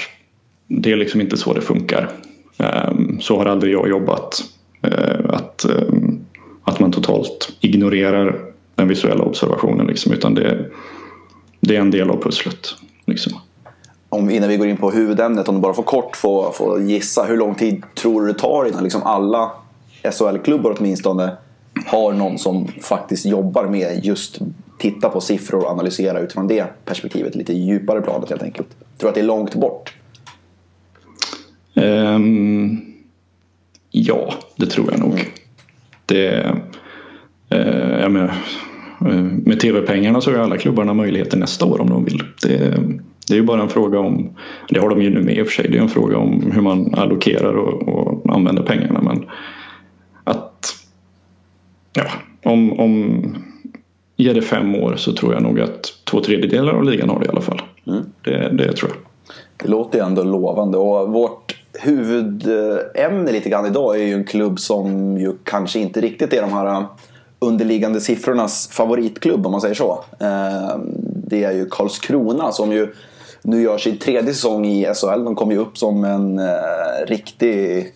det är liksom inte så det funkar. Eh, så har aldrig jag jobbat. Eh, att, eh, att man totalt ignorerar den visuella observationen liksom, utan det, det är en del av pusslet. Liksom. Om, innan vi går in på huvudämnet, om du bara får kort få, få gissa. Hur lång tid tror du det tar innan liksom alla SHL-klubbar åtminstone har någon som faktiskt jobbar med just titta på siffror och analysera utifrån det perspektivet. Lite djupare planet helt enkelt. Tror du att det är långt bort? Um, ja, det tror jag nog. Mm. Det, uh, jag menar, med tv-pengarna så har alla klubbarna möjligheter nästa år om de vill. Det, det är ju bara en fråga om, det har de ju nu med i och för sig, det är en fråga om hur man allokerar och, och använder pengarna. Men att, ja, om, om Ger det fem år så tror jag nog att två tredjedelar av ligan har det i alla fall. Mm. Det, det tror jag. Det låter ju ändå lovande. Och vårt huvudämne lite grann idag är ju en klubb som ju kanske inte riktigt är de här underliggande siffrornas favoritklubb om man säger så. Eh, det är ju Karlskrona som ju nu gör sin tredje säsong i SHL. De kom ju upp som en eh, riktig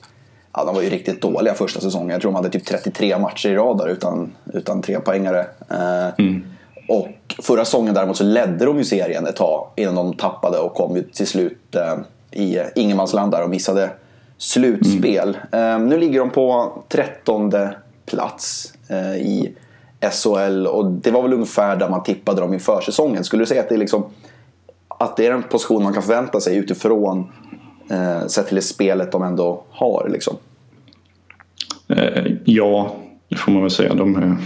Ja, de var ju riktigt dåliga första säsongen. Jag tror de hade typ 33 matcher i rad där utan, utan trepoängare. Eh, mm. Och förra säsongen däremot så ledde de ju serien ett tag innan de tappade och kom ju till slut eh, i ingenmansland där och missade slutspel. Mm. Eh, nu ligger de på trettonde plats i SHL och det var väl ungefär där man tippade dem inför säsongen. Skulle du säga att det är liksom att det är en position man kan förvänta sig utifrån eh, sett till det spelet de ändå har liksom? Eh, ja, det får man väl säga. De är,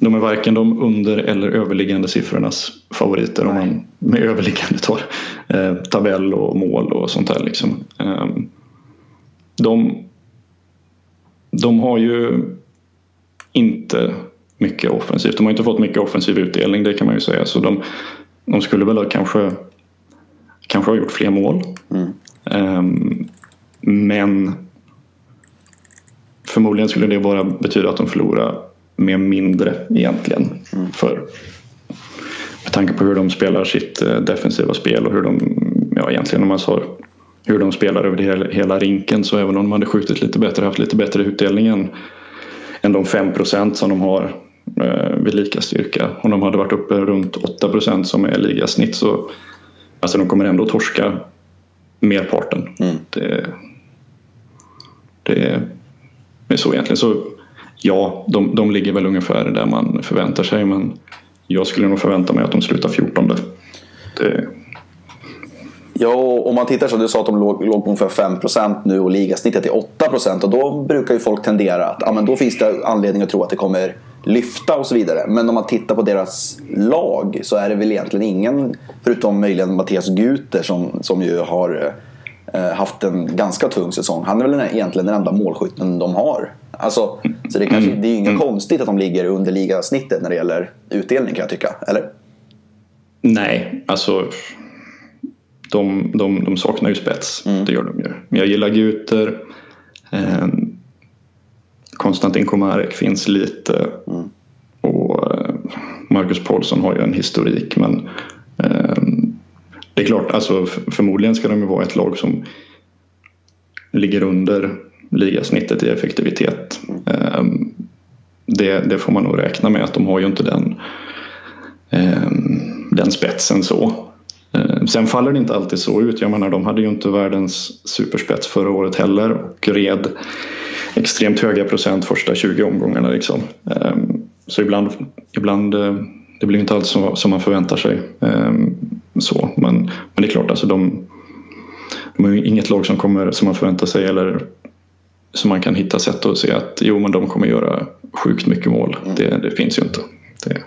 de är varken de under eller överliggande siffrornas favoriter Nej. om man med överliggande tar eh, tabell och mål och sånt där. Liksom. Eh, de, de har ju inte mycket offensivt. De har inte fått mycket offensiv utdelning, det kan man ju säga. Så de, de skulle väl kanske kanske har gjort fler mål. Mm. Um, men förmodligen skulle det bara betyda att de förlorar med mindre egentligen. Mm. För, med tanke på hur de spelar sitt eh, defensiva spel och hur de, ja egentligen om man hur de spelar över hela, hela rinken så även om de hade skjutit lite bättre, haft lite bättre utdelning än, än de 5% som de har eh, vid lika styrka. Om de hade varit uppe runt 8% som är ligasnitt så Alltså de kommer ändå torska merparten. Mm. Det, det är så egentligen. Så ja, de, de ligger väl ungefär där man förväntar sig men jag skulle nog förvänta mig att de slutar 14. Det... Ja, om man tittar så du sa att de låg, låg på ungefär 5% nu och ligasnittet är 8% och då brukar ju folk tendera att ja, men då finns det anledning att tro att det kommer lyfta och så vidare. Men om man tittar på deras lag så är det väl egentligen ingen, förutom möjligen Mattias Guter som, som ju har eh, haft en ganska tung säsong. Han är väl egentligen den enda målskytten de har. Alltså, så det, kanske, det är ju inget mm. konstigt att de ligger under ligasnittet när det gäller utdelning kan jag tycka. Eller? Nej, alltså de, de, de saknar ju spets. Mm. Det gör de ju. Men jag gillar Guter. Eh, Konstantin Komarek finns lite. Mm. Och eh, Marcus Paulsson har ju en historik men eh, det är klart, alltså förmodligen ska de ju vara ett lag som ligger under ligasnittet i effektivitet. Eh, det, det, får man nog räkna med att de har ju inte den, eh, den spetsen så. Eh, sen faller det inte alltid så ut. Jag menar de hade ju inte världens superspets förra året heller och red extremt höga procent första 20 omgångarna. Liksom. Ehm, så ibland, ibland eh, det blir inte alls så, som man förväntar sig. Ehm, så, men, men det är klart, alltså de, de är inget lag som, kommer, som man förväntar sig eller som man kan hitta sätt att se att jo men de kommer göra sjukt mycket mål. Mm. Det, det, finns ju inte. Det,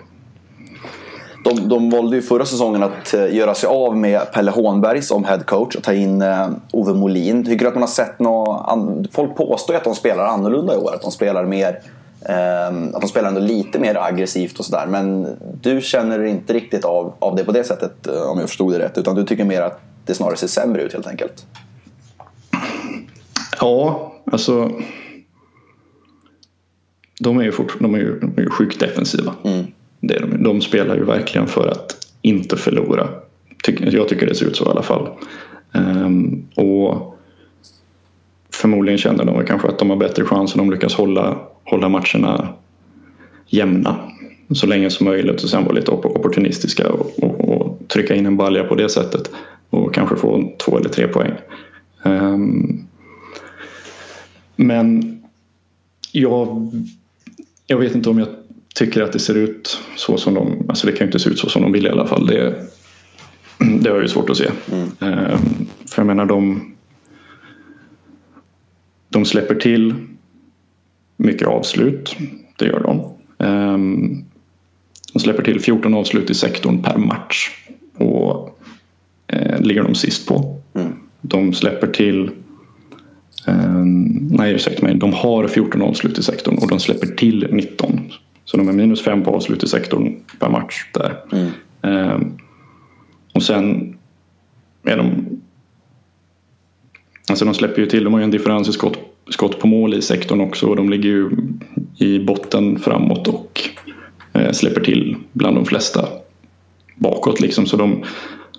de, de valde ju förra säsongen att eh, göra sig av med Pelle Hånberg som headcoach och ta in uh, Ove Molin. Tycker du att man har sett något... Folk påstår att de spelar annorlunda i år. Att de spelar mer Eh, att de spelar ändå lite mer aggressivt och sådär. Men du känner inte riktigt av, av det på det sättet eh, om jag förstod det rätt. Utan du tycker mer att det snarare ser sämre ut helt enkelt. Ja, alltså. De är ju, fort, de är ju, de är ju sjukt defensiva. Mm. Det är de, de spelar ju verkligen för att inte förlora. Jag tycker det ser ut så i alla fall. Ehm, och förmodligen känner de kanske att de har bättre chans om de lyckas hålla, hålla matcherna jämna så länge som möjligt och sen vara lite opportunistiska och, och, och trycka in en balja på det sättet och kanske få två eller tre poäng. Ehm, men jag, jag vet inte om jag tycker att det ser ut så som de, alltså det kan ju inte se ut så som de vill i alla fall. Det, det har jag ju svårt att se. Ehm, för jag menar de, de släpper till mycket avslut, det gör de. Ehm, de släpper till 14 avslut i sektorn per match och eh, ligger de sist på. De släpper till ehm, nej ursäkta mig, de har 14 avslut i sektorn och de släpper till 19. Så de är minus 5 på avslut i sektorn per match där. Ehm, och sen är de Alltså de släpper ju till, de har ju en differens i skott, skott på mål i sektorn också och de ligger ju i botten framåt och eh, släpper till bland de flesta bakåt liksom. Så de,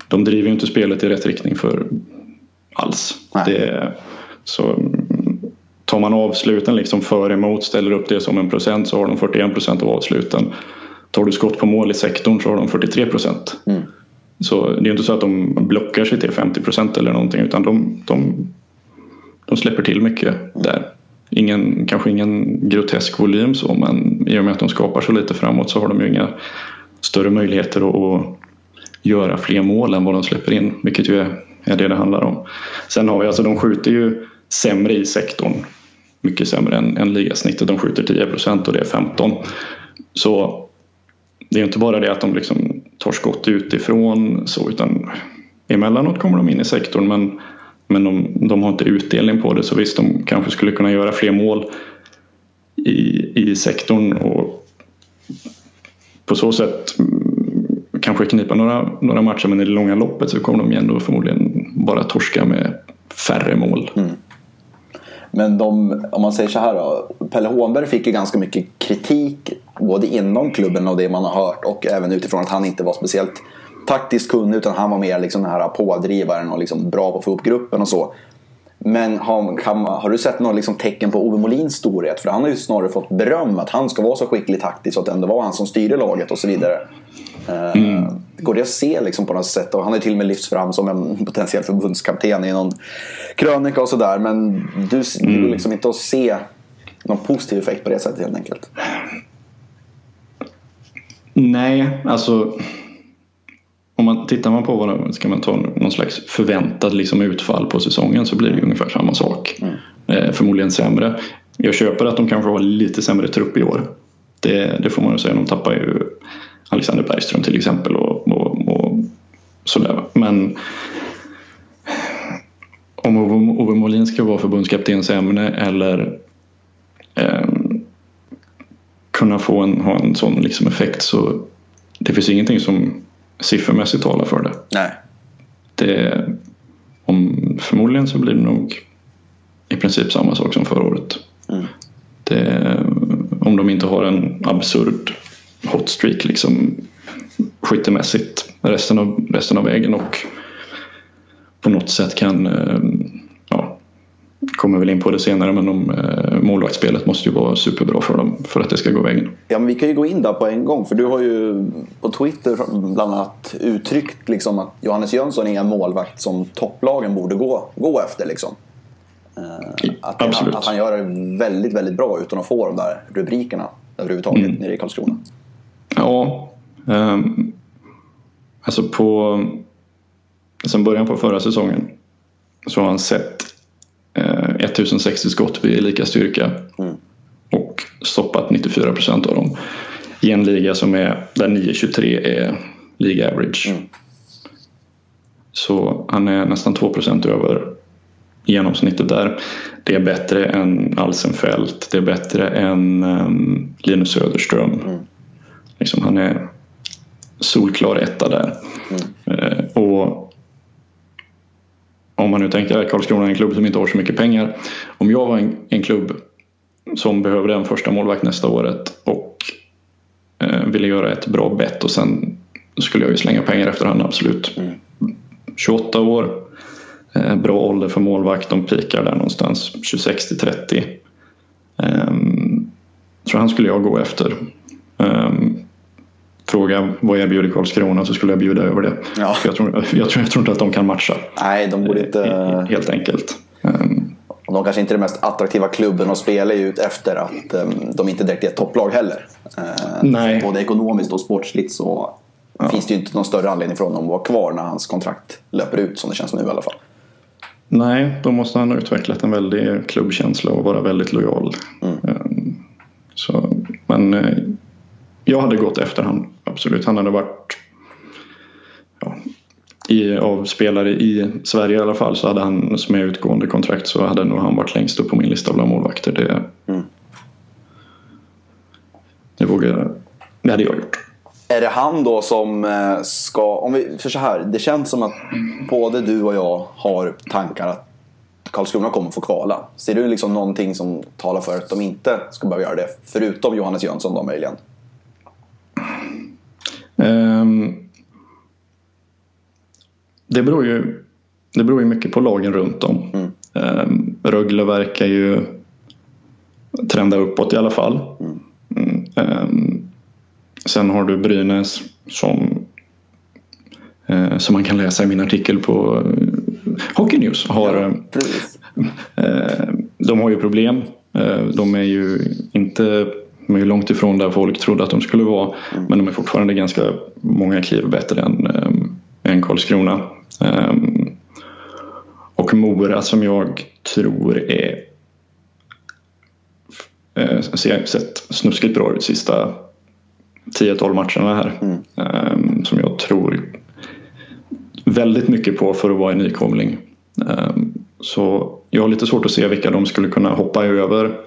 de driver ju inte spelet i rätt riktning för alls. Det, så mm, tar man avsluten liksom för emot, ställer upp det som en procent så har de 41 procent av avsluten. Tar du skott på mål i sektorn så har de 43 procent. Så det är inte så att de blockar sig till 50 procent eller någonting utan de, de, de släpper till mycket där. Ingen, kanske ingen grotesk volym så men i och med att de skapar så lite framåt så har de ju inga större möjligheter att, att göra fler mål än vad de släpper in vilket ju är, är det det handlar om. Sen har vi alltså, de skjuter ju sämre i sektorn mycket sämre än, än ligasnittet. De skjuter 10 procent och det är 15. Så det är inte bara det att de liksom tar skott utifrån så utan emellanåt kommer de in i sektorn men, men de, de har inte utdelning på det så visst de kanske skulle kunna göra fler mål i, i sektorn och på så sätt mm, kanske knipa några, några matcher men i det långa loppet så kommer de ändå förmodligen bara torska med färre mål. Mm. Men de, om man säger så här då. Pelle Hånberg fick ju ganska mycket kritik både inom klubben och det man har hört och även utifrån att han inte var speciellt taktiskt kunnig utan han var mer liksom den här pådrivaren och liksom bra på att få upp gruppen och så. Men har, kan, har du sett några liksom tecken på Ove Molins storhet? För han har ju snarare fått beröm att han ska vara så skicklig taktiskt och att det ändå var han som styrde laget och så vidare. Eh, Går det att se liksom på något sätt? Och han ju till och med lyfts fram som en potentiell förbundskapten i någon krönika och sådär. Men du, det går liksom inte att se någon positiv effekt på det sättet helt enkelt. Nej, alltså om man tittar man på vad ska man ta någon slags förväntad liksom utfall på säsongen så blir det ungefär samma sak. Eh, förmodligen sämre. Jag köper att de kanske har lite sämre trupp i år. Det, det får man ju säga. De tappar ju Alexander Bergström till exempel och, och, och sådär. Men om Ove, Molin ska vara förbundskaptenens ämne eller ehm, kunna få en, ha en sån liksom effekt så det finns ingenting som siffermässigt talar för det. Nej. det om, förmodligen så blir det nog i princip samma sak som förra året. Det, om de inte har en absurd hot streak liksom skyttemässigt resten av, resten av vägen och på något sätt kan eh, ja, kommer väl in på det senare men de, eh, målvaktsspelet måste ju vara superbra för dem för att det ska gå vägen. Ja, men vi kan ju gå in där på en gång. För du har ju på Twitter bland annat uttryckt liksom att Johannes Jönsson är en målvakt som topplagen borde gå, gå efter. Liksom. Eh, att, han, Absolut. att han gör det väldigt, väldigt bra utan att få de där rubrikerna överhuvudtaget Mm. nere i Karlskrona. Ja, um, alltså på sen början på förra säsongen så har han sett eh, 1060 skott vid lika styrka och stoppat 94 procent av dem i en liga som är där 923 är liga average. Så han är nästan 2 procent över genomsnittet där. Det är bättre än Alsenfelt. Det är bättre än um, Linus Söderström. Mm. Liksom, han är solklar etta där. Mm. Uh, och om man nu tänker att Karlskrona är en klubb som inte har så mycket pengar. Om jag var en, en klubb som behövde en första målvakt nästa året och uh, ville göra ett bra bett och sen skulle jag ju slänga pengar efterhand, absolut. Mm. 28 år, eh, bra ålder för målvakt. De pikar där någonstans 26 till 30. Um, så han skulle jag gå efter. Um, fråga vad jag erbjuder Karlskrona så skulle jag bjuda över det. Ja. Jag, tror, jag, tror, jag tror inte att de kan matcha. Nej, de borde inte... Eh, helt enkelt. Um, de kanske inte är den mest attraktiva klubben spelar ju ut efter att um, de inte direkt är ett topplag heller. Uh, Nej. Både ekonomiskt och sportsligt så ja. finns det ju inte någon större anledning för honom att vara kvar när hans kontrakt löper ut som det känns nu i alla fall. Nej, då måste han ha utvecklat en väldig klubbkänsla och vara väldigt lojal. Mm. Ehm, så, men eh, jag hade gått efter han, absolut. Han hade varit ja, i, av spelare i Sverige i alla fall så hade han som är utgående kontrakt så hade nog han varit längst upp på min lista bland målvakter. Det, mm. det vågar det hade jag gjort. Är det han då som eh, ska, om vi, för så här, det känns som att både du och jag har tankar att Karlskrona kommer få kvala. Ser du liksom någonting som talar för att de inte ska behöva göra det? Förutom Johannes Jönsson då möjligen? Um, det, beror ju, det beror ju mycket på lagen runt om. Mm. Um, Rögle verkar ju trenda uppåt i alla fall. Mm. Um, Sen har du Brynäs som, eh, som man kan läsa i min artikel på eh, Hockey News. Har, ja, de har ju problem. De är ju inte de är långt ifrån där folk trodde att de skulle vara. Mm. Men de är fortfarande ganska många kliv bättre än, äh, än Karlskrona. Ähm, och Mora som jag tror är äh, sett snuskigt bra ut sista 10-12 matcherna här. Mm. Um, som jag tror väldigt mycket på för att vara en nykomling. Um, så jag har lite svårt att se vilka de skulle kunna hoppa över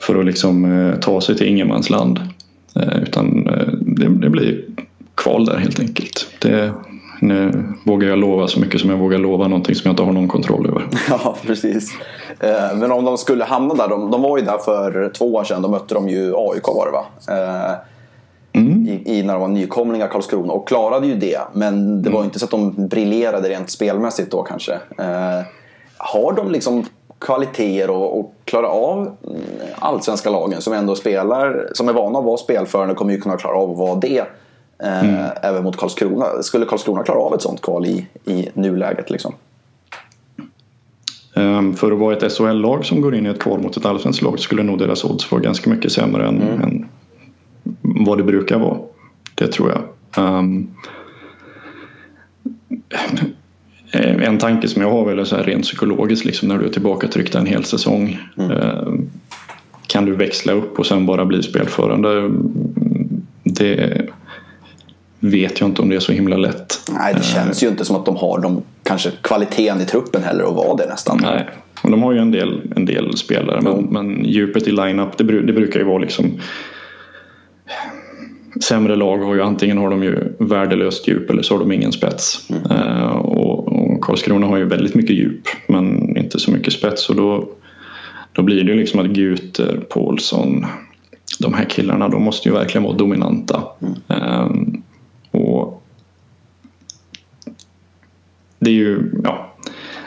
för att liksom uh, ta sig till ingenmansland. Uh, utan uh, det, det, blir kval där helt enkelt. Det, nu vågar jag lova så mycket som jag vågar lova någonting som jag inte har någon kontroll över. Ja, precis. Men om de skulle hamna där, de, de var ju där för två år sedan, då mötte de ju AIK var det va? Mm. I, i, när de var nykomlingar Karlskrona och klarade ju det. Men det mm. var inte så att de briljerade rent spelmässigt då kanske. Eh, har de liksom kvaliteter och, och klara av mm, allsvenska lagen som ändå spelar, som är vana att vara spelförande kommer ju kunna klara av att vara det. Eh, mm. Även mot Karlskrona. Skulle Karlskrona klara av ett sånt kval i, i nuläget liksom? Um, för att vara ett SHL-lag som går in i ett kval mot ett allsvenskt lag skulle nog deras odds vara ganska mycket sämre än, mm. än vad det brukar vara. Det tror jag. Um, en tanke som jag har väl är så här rent psykologiskt liksom när du är tillbaka tryckt en hel säsong. Mm. Uh, kan du växla upp och sen bara bli spelförande? Det vet jag inte om det är så himla lätt. Nej, det känns ju inte som att de har de, kanske kvaliteten i truppen heller att vara det nästan. Nej, och de har ju en del, en del spelare mm. men, men djupet i line-up det, det brukar ju vara liksom sämre lag har ju antingen har de ju värdelöst djup eller så har de ingen spets. Mm. Uh, och, Karlskrona har ju väldigt mycket djup men inte så mycket spets och då, då blir det ju liksom att Guter, Paulsson, de här killarna de måste ju verkligen vara dominanta. Mm. Och det är ju, ja,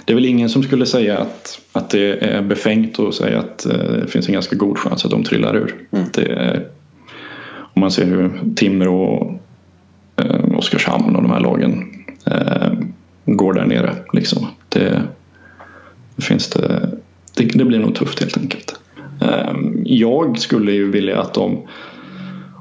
det är väl ingen som skulle säga att, att det är befängt att säga att uh, det finns en ganska god chans att de trillar ur. Mm. Det, om man ser hur Timrå och eh, Oskarshamn och de här lagen eh, går där nere. Liksom. Det, finns det, det, det, blir nog tufft helt enkelt. Eh, jag skulle ju vilja att de,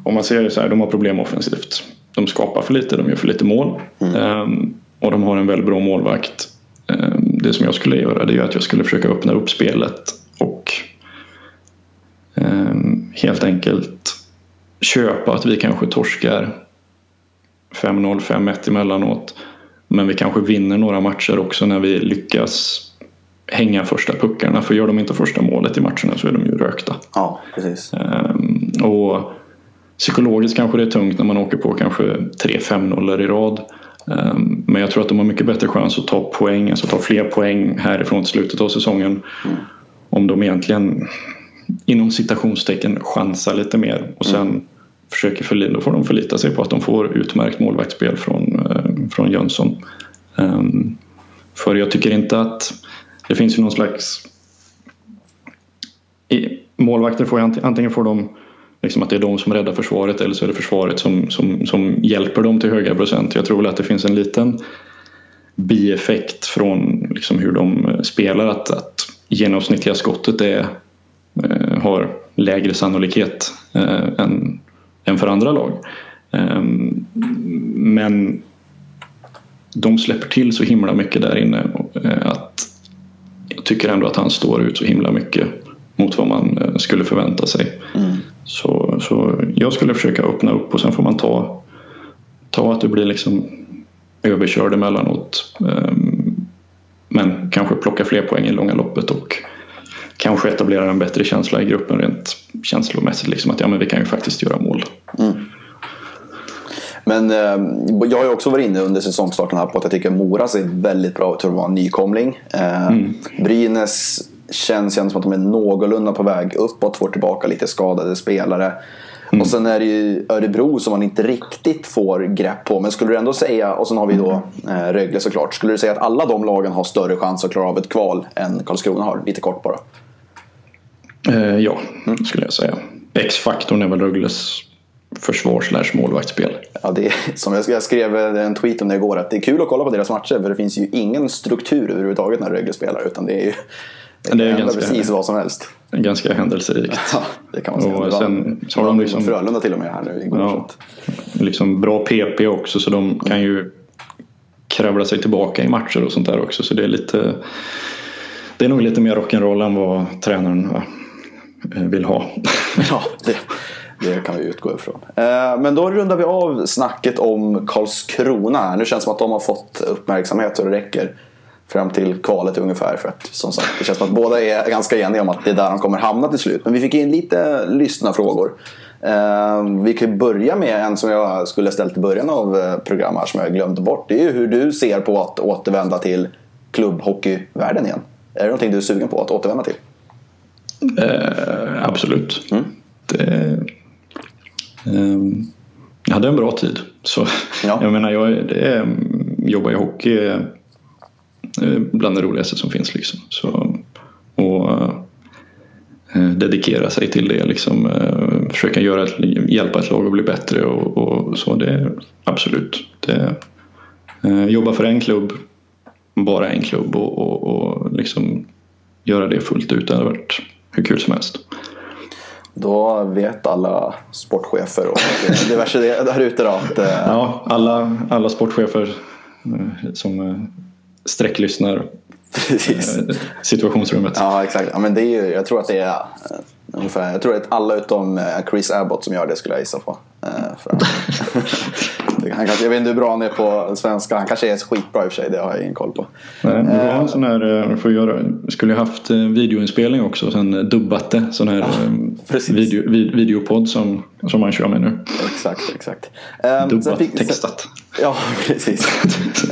om man ser det så här, de har problem offensivt. De skapar för lite, de gör för lite mål. Mm. Eh, och de har en väldigt bra målvakt. Eh, det som jag skulle göra det är att jag skulle försöka öppna upp spelet och helt enkelt köpa att vi kanske torskar 5-0, 5-1 emellanåt. Men vi kanske vinner några matcher också när vi lyckas hänga första puckarna. För gör de inte första målet i matcherna så är de ju rökta. Ja, precis. Ehm, och psykologiskt kanske det är tungt när man åker på kanske 3-5 nollor i rad. Ehm, men jag tror att de har mycket bättre chans att ta poäng, alltså ta fler poäng härifrån till slutet av säsongen. Om de egentligen inom citationstecken chansar lite mer och sen försöker förlita, då får de förlita sig på att de får utmärkt målvaktsspel från, eh, från Jönsson. Ehm, för jag tycker inte att det finns ju någon slags i, målvakter får antingen får de liksom att det är de som räddar försvaret eller så är det försvaret som, som, som hjälper dem till höga procent. Jag tror väl att det finns en liten bieffekt från liksom hur de spelar att, att genomsnittliga skottet är, eh, har lägre sannolikhet eh, än, än för andra lag. Ehm, men de släpper till så himla mycket där inne eh, att jag tycker ändå att han står ut så himla mycket mot vad man eh, skulle förvänta sig. Så, så jag skulle försöka öppna upp och sen får man ta, ta att du blir liksom överkörd emellanåt. Ehm, Men kanske plocka fler poäng i långa loppet och kanske etablera en bättre känsla i gruppen rent känslomässigt. Liksom att ja, men vi kan ju faktiskt göra mål. Men eh, jag har ju också varit inne under säsongstarten här på att jag tycker Mora ser väldigt bra ut för att vara en nykomling. Eh, Brynäs känns ändå som att de är någorlunda på väg uppåt, får tillbaka lite skadade spelare. Och sen är det ju Örebro som man inte riktigt får grepp på. Men skulle du ändå säga, och sen har vi då eh, Rögle såklart. Skulle du säga att alla de lagen har större chans att klara av ett kval än Karlskrona har? Lite kort bara. Eh, ja, skulle jag säga. X-faktorn är väl Rögles försvar slash målvaktsspel. Ja, det är, som jag jag skrev en tweet om det igår, att det är kul att kolla på deras matcher för det finns ju ingen struktur överhuvudtaget när Rögle spelar utan det är ju det är ganska- precis vad som helst. Ganska händelserikt. Ja, det kan man säga. Och sen så har de liksom- Frölunda till och med här nu igår. Ja, liksom bra PP också så de kan ju kravla sig tillbaka i matcher och sånt där också. Så det är lite Det är nog lite mer rock'n'roll än vad tränaren eh, vill ha. Ja, det, det kan vi utgå ifrån. Eh, Men då rundar vi av snacket om Karlskrona. Nu känns det som att de har fått uppmärksamhet så det räcker fram till kvalet ungefär. För att som sagt, det känns som att båda är ganska eniga om att det är där de kommer hamna till slut. Men vi fick in lite lyssnarfrågor. Eh, Vi kan börja med en som jag skulle ha ställt i början av eh, programmet här som jag glömde bort. Det är ju hur du ser på att återvända till klubbhockeyvärlden igen. Är det någonting du är sugen på att återvända till? Eh, absolut. Det, ehm, jag hade en bra tid. Så Ja. jag menar, jag är- det är, jobba i hockey är eh, bland det roligaste som finns. Liksom. Så, och eh, dedikera sig till det. Liksom, eh, försöka göra ett, hjälpa ett lag att bli bättre och, och så. Det är absolut. Det, eh, jobba för en klubb, bara en klubb och, och, och liksom göra det fullt ut. Det hade varit hur kul som helst. Då vet alla sportchefer och diverse där ute att eh, Ja, alla, alla sportchefer eh, som eh, sträcklyssnar precis. situationsrummet. Ja, exakt. Ja, men det är ju, jag tror att det är ungefär, jag tror att alla utom Chris Abbott som gör det skulle jag gissa på. Eh, han kanske, jag vet inte hur bra han är på svenska. Han kanske är skitbra i och för sig, det har jag ingen koll på. Nej, det var en sån här, eh, att göra, skulle haft eh, videoinspelning också, sen eh, dubbat det. Sån här eh, precis. video, vid, videopodd som, som man kör med nu. Exakt, exakt. Eh, Dubbat, fick- textat. Ja, precis.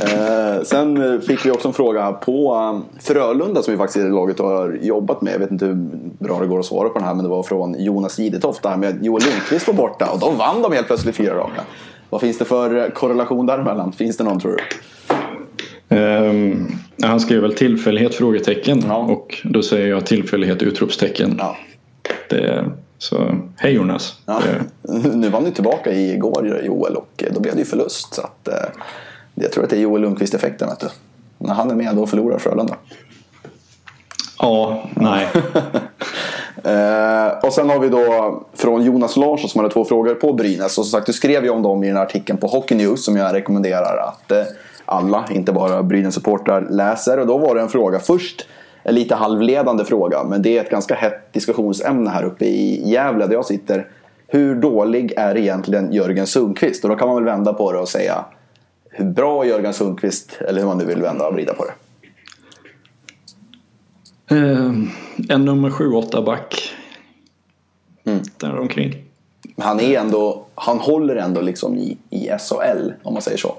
eh, sen eh, fick vi också en fråga här på um, Frölunda som vi faktiskt i laget har jobbat med. Jag vet inte hur bra det går att svara på den här men det var från Jonas Idetoft där med Joel Lundqvist var borta och då vann de helt plötsligt fyra raka. Vad finns det för eh, korrelation däremellan? Finns det någon tror du? Ehm, han skrev väl tillfällighet? frågetecken Ja. och då säger jag tillfällighet? utropstecken. Ja. Det, så hej Jonas. Ja. Nu var ni tillbaka igår Joel och då blev det ju förlust. Så att, eh, jag tror att det är Joel Lundqvist-effekten. När han är med då förlorar Frölunda. ja, nej. Eh, och sen har vi då från Jonas Larsson som hade två frågor på Brynäs. Och som sagt, du skrev ju om dem i den här artikeln på Hockey News som jag rekommenderar att eh, alla, inte bara Brynäs-supportrar, läser. Och då var det en fråga först. En lite halvledande fråga, men det är ett ganska hett diskussionsämne här uppe i Gävle där jag sitter. Hur dålig är egentligen Jörgen Sundqvist? Och då kan man väl vända på det och säga hur bra Jörgen Sundqvist, eller hur man nu vill vända och vrida på det. Eh, en nummer 7-8 back. Mm. Där omkring. Han är ändå, han håller ändå liksom i, i SHL om man säger så.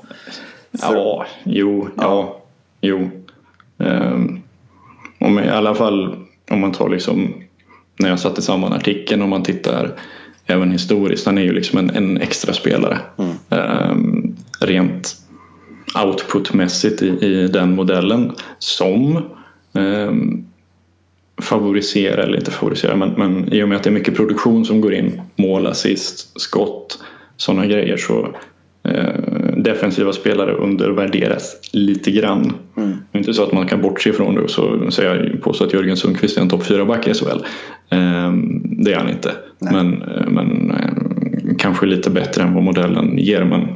För- Ja, jo, ja, jo. Ehm, om I alla fall om man tar liksom när jag satte samman artikeln och man tittar även historiskt. Han är ju liksom en, en extra spelare. Ehm, rent outputmässigt i, i den modellen som ehm, favoriserar, eller inte favoriserar, men, men i och med att det är mycket produktion som går in, mål, assist, skott, sådana grejer så eh, defensiva spelare undervärderas lite grann. Det är inte så att man kan bortse ifrån det och så säger jag påstå att Jörgen Sundqvist är en topp 4-back i SHL. Eh, det är han inte. Men, eh, men eh, kanske lite bättre än vad modellen ger. Men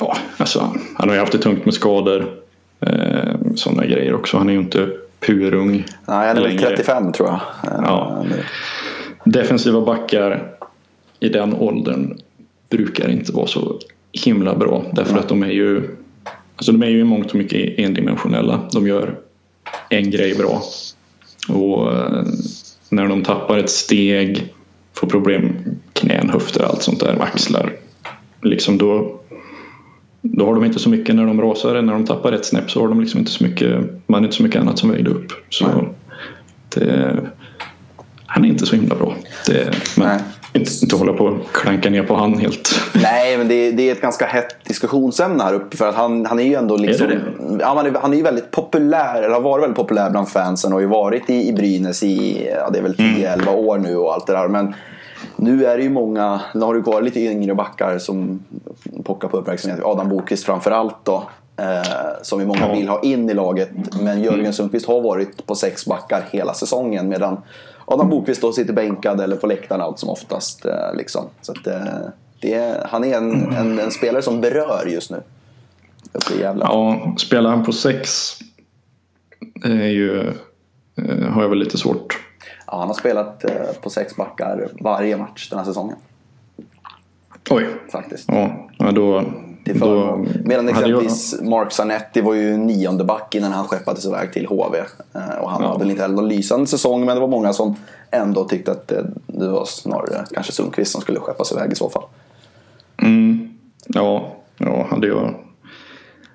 ja, alltså, han har ju haft det tungt med skador. Eh, sådana grejer också. Han är ju inte purung. Nej, han är väl längre. 35 tror jag. Ja. Eh. Defensiva backar i den åldern brukar inte vara så himla bra. Därför att de är ju alltså de är ju i mångt och mycket endimensionella. De gör en grej bra. Och eh, när de tappar ett steg, får problem knän, höfter, allt sånt där, axlar. Liksom då, då har de inte så mycket när de rasar. När de tappar ett snäpp så har de liksom inte så mycket, man inte så mycket annat som vägde upp. Så det, han är inte så himla bra. Det, men inte, inte hålla på och klanka ner på han helt. Nej, men det, det är ett ganska hett diskussionsämne här uppe. För att han, han är ju ändå liksom... det Ja, han, är, han är ju väldigt populär, eller har varit väldigt populär bland fansen och har ju varit i, i Brynäs i, ja, det är väl 10-11 år nu och allt det där. Men nu är det ju många, nu har du kvar lite yngre backar som pockar på uppmärksamhet. Adam Bokvist framförallt då. Eh, som ju många vill ha in i laget. Men Jörgen Sundqvist har varit på sex backar hela säsongen. Medan Adam Bokvist då sitter bänkad eller på läktaren allt som oftast. Eh, liksom. Så att, eh, det är, han är en, en, en spelare som berör just nu. Uppe i Gävle. Ja, spelar han på sex är ju, eh, har jag väl lite svårt. Ja, han har spelat eh, på sex backar varje match den här säsongen. Oj, Faktiskt. ja, då, Till då. Medan hade jag- exempelvis Mark Zanetti var ju nionde back innan han skeppades iväg till HV. Eh, Och han Ja. hade väl inte heller någon lysande säsong men det var många som ändå tyckte att det, det var snarare kanske Sundqvist som skulle skeppas iväg i så fall. Mm, ja, ja, hade jag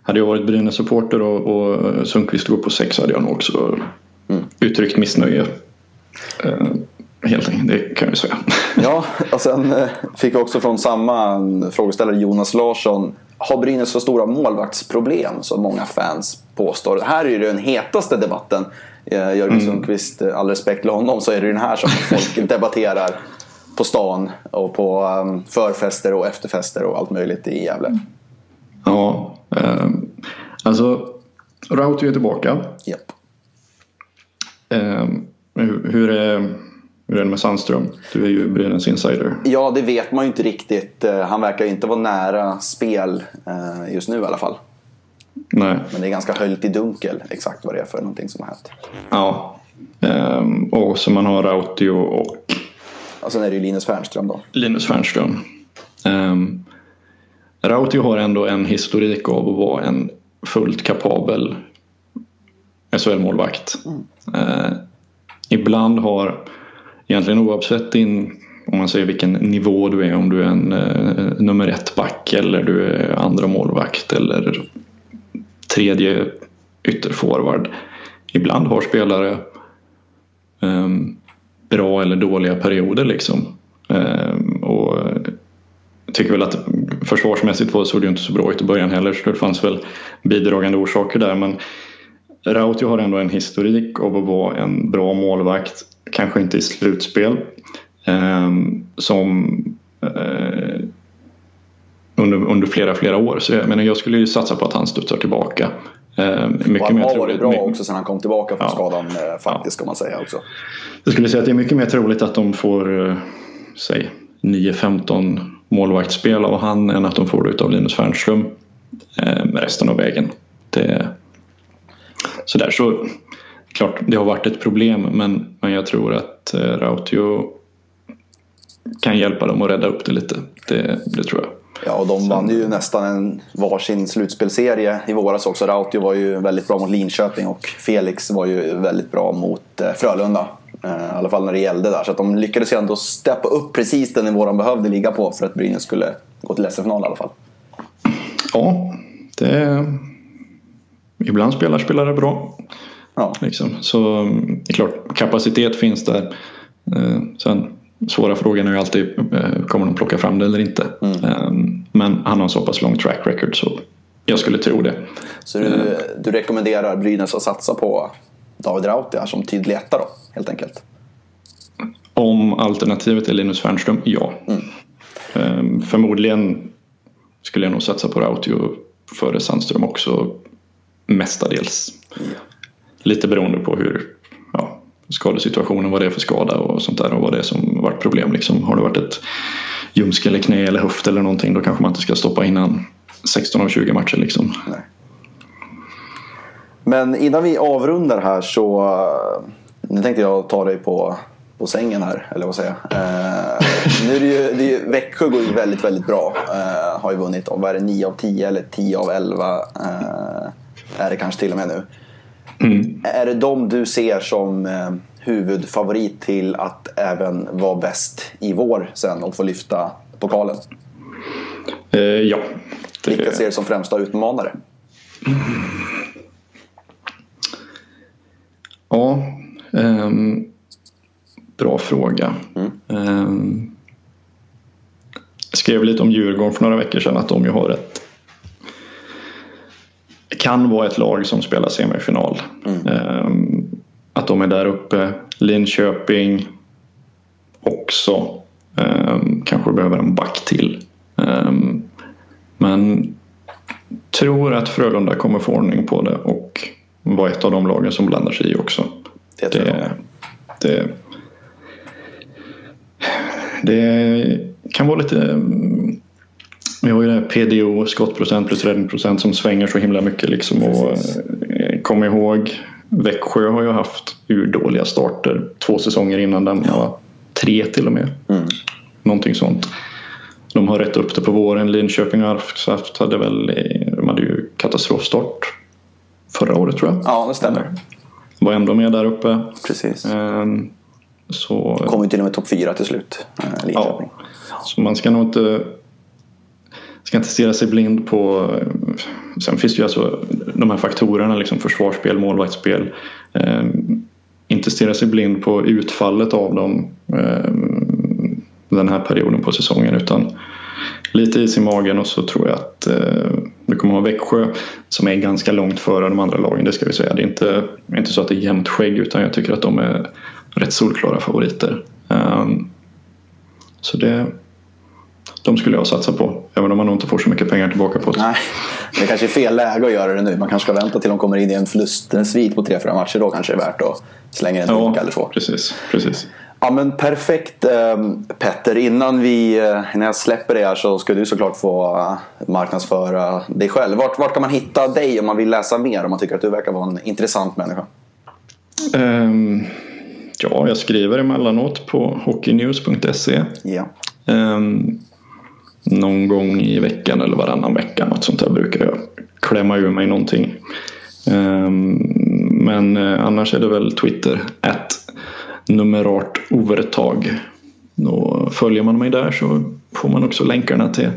hade jag varit Brynäs-supporter och, och Sundqvist går på sex hade jag nog också Mm. uttryckt missnöje. Eh, helt enkelt, det kan jag ju säga. Ja, och sen eh, fick jag också från samma frågeställare Jonas Larsson. Har Brynäs så stora målvaktsproblem som många fans påstår? Här är ju den hetaste debatten. Eh, Jörgen Sundqvist, eh, all respekt till honom, så är det den här som folk debatterar på stan och på um, förfester och efterfester och allt möjligt i Gävle. Ja, eh, alltså Rautio är tillbaka. Japp. Eh, hur, hur, är, hur är det med Sandström? Du är ju Brynäs insider. Ja, det vet man ju inte riktigt. Eh, Han verkar ju inte vara nära spel eh, just nu i alla fall. Nej, Men det är ganska höljt i dunkel exakt vad det är för någonting som har hänt. ja. Eh, och så man har Rautio och Och sen är det ju Linus Fernström då. Linus Fernström. Um, Rautio har ändå en historik av att vara en fullt kapabel SHL-målvakt. Eh, ibland har, egentligen oavsett din, om man säger vilken nivå du är, om du är en eh, nummer ett back eller du är andra målvakt eller tredje ytterforward. Ibland har spelare eh, bra eller dåliga perioder liksom. Eh, och jag tycker väl att försvarsmässigt såg det ju inte så bra ut i början heller så det fanns väl bidragande orsaker där men Rautio har ändå en historik av att vara en bra målvakt, kanske inte i slutspel, ehm, som eh, under, under flera, flera år. Så jag, menar, jag skulle ju satsa på att han studsar tillbaka. Och mycket han har varit bra också sen han kom tillbaka från Ja. skadan eh, faktiskt ska man säga också. Jag skulle säga att det är mycket mer troligt att de får eh, säg 9-15 målvaktsspel av han än att de får det utav Linus Fernström eh, resten av vägen. Det, så där så klart, det har varit ett problem men, men jag tror att eh, Rautio kan hjälpa dem att rädda upp det lite. Det, det tror jag. Ja, och de vann ju nästan en varsin slutspelserie i våras också. Rautio var ju väldigt bra mot Linköping och Felix var ju väldigt bra mot eh, Frölunda. Eh, I alla fall när det gällde där. Så att de lyckades ändå steppa upp precis den nivå de behövde ligga på för att Brynäs skulle gå till SM-final i alla fall. Ja, det... Ibland spelar spelare bra. Ja, Liksom. Så mm, det är klart, kapacitet finns där. Eh, Sen svåra frågan är ju alltid, eh, kommer de plocka fram det eller inte? Eh, Men han har en så pass lång track record så jag skulle tro det. så du, du rekommenderar Brynäs att satsa på David Rautio här som tydlig etta då, helt enkelt? Om alternativet är Linus Fernström, ja. Eh, Förmodligen skulle jag nog satsa på Rautio före Sandström också mestadels. Lite beroende på hur ja, skadesituationen, vad det är för skada och sånt där och vad det är som varit problem. Liksom. Har det varit ett ljumske eller knä eller höft eller någonting då kanske man inte ska stoppa innan 16 av 20 matcher. Liksom. Nej. Men innan vi avrundar här så eh, nu tänkte jag ta dig på, på sängen här, eller vad säger jag? Eh, nu är det ju, det är ju, Växjö går ju väldigt, väldigt bra. Eh, har ju vunnit, om vad är det, 9 av 10 eller 10 av 11 eh, är det kanske till och med nu. Är det de du ser som eh, huvudfavorit till att även vara bäst i vår sen och få lyfta pokalen? Eh, ja. Det- Vilka ser du som främsta utmanare? Ja, ehm, bra fråga. Ehm, jag skrev lite om Djurgården för några veckor sedan att de ju har ett kan vara ett lag som spelar semifinal. Ehm, att de är där uppe. Linköping också. Ehm, kanske behöver en back till. Ehm, men tror att Frölunda kommer få ordning på det och vara ett av de lagen som blandar sig i också. Det tror jag. Det, det, det kan vara lite... mm, Vi har ju det här PDO, skottprocent plus räddningsprocent som svänger så himla mycket. Liksom. Och, eh, kom ihåg, Växjö har ju haft urdåliga starter två säsonger innan den. Ja. Tre till och med. Någonting sånt. De har rätt upp det på våren. Linköping och Arvsaft hade väl eh, de hade ju katastrofstart förra året tror jag. Ja, det stämmer. Var ändå med där uppe. Precis. Ehm, Så, Kom ju till och med topp fyra till slut, eh, Linköping. så man ska nog inte ska inte stirra sig blind på eh, sen finns det ju alltså de här faktorerna liksom försvarsspel, målvaktsspel eh, inte stirra sig blind på utfallet av dem eh, den här perioden på säsongen utan lite is i magen och så tror jag att eh, du kommer ha Växjö som är ganska långt före de andra lagen, det ska vi säga. Det är inte, inte så att det är jämnt skägg utan jag tycker att de är rätt solklara favoriter. Um, så det, de skulle jag satsa på, även om man nog inte får så mycket pengar tillbaka på det. Nej, det kanske är fel läge att göra det nu. Man kanske ska vänta till de kommer in i en förlustsvit på 3-4 matcher. Då kanske det är värt att slänga en Ja, drink eller så. precis. precis. Ja men perfekt eh, Petter. Innan, vi, eh, innan jag släpper det här så ska du såklart få eh, marknadsföra dig själv. Vart, vart kan man hitta dig om man vill läsa mer? Om man tycker att du verkar vara en intressant människa. Ehm, ja, jag skriver emellanåt på hockeynews.se. Ja. Ehm, någon gång i veckan eller varannan vecka. Något sånt där brukar jag klämma ur mig någonting. Ehm, men eh, annars är det väl Twitter. Att numerart overtag. Och följer man mig där så får man också länkarna till,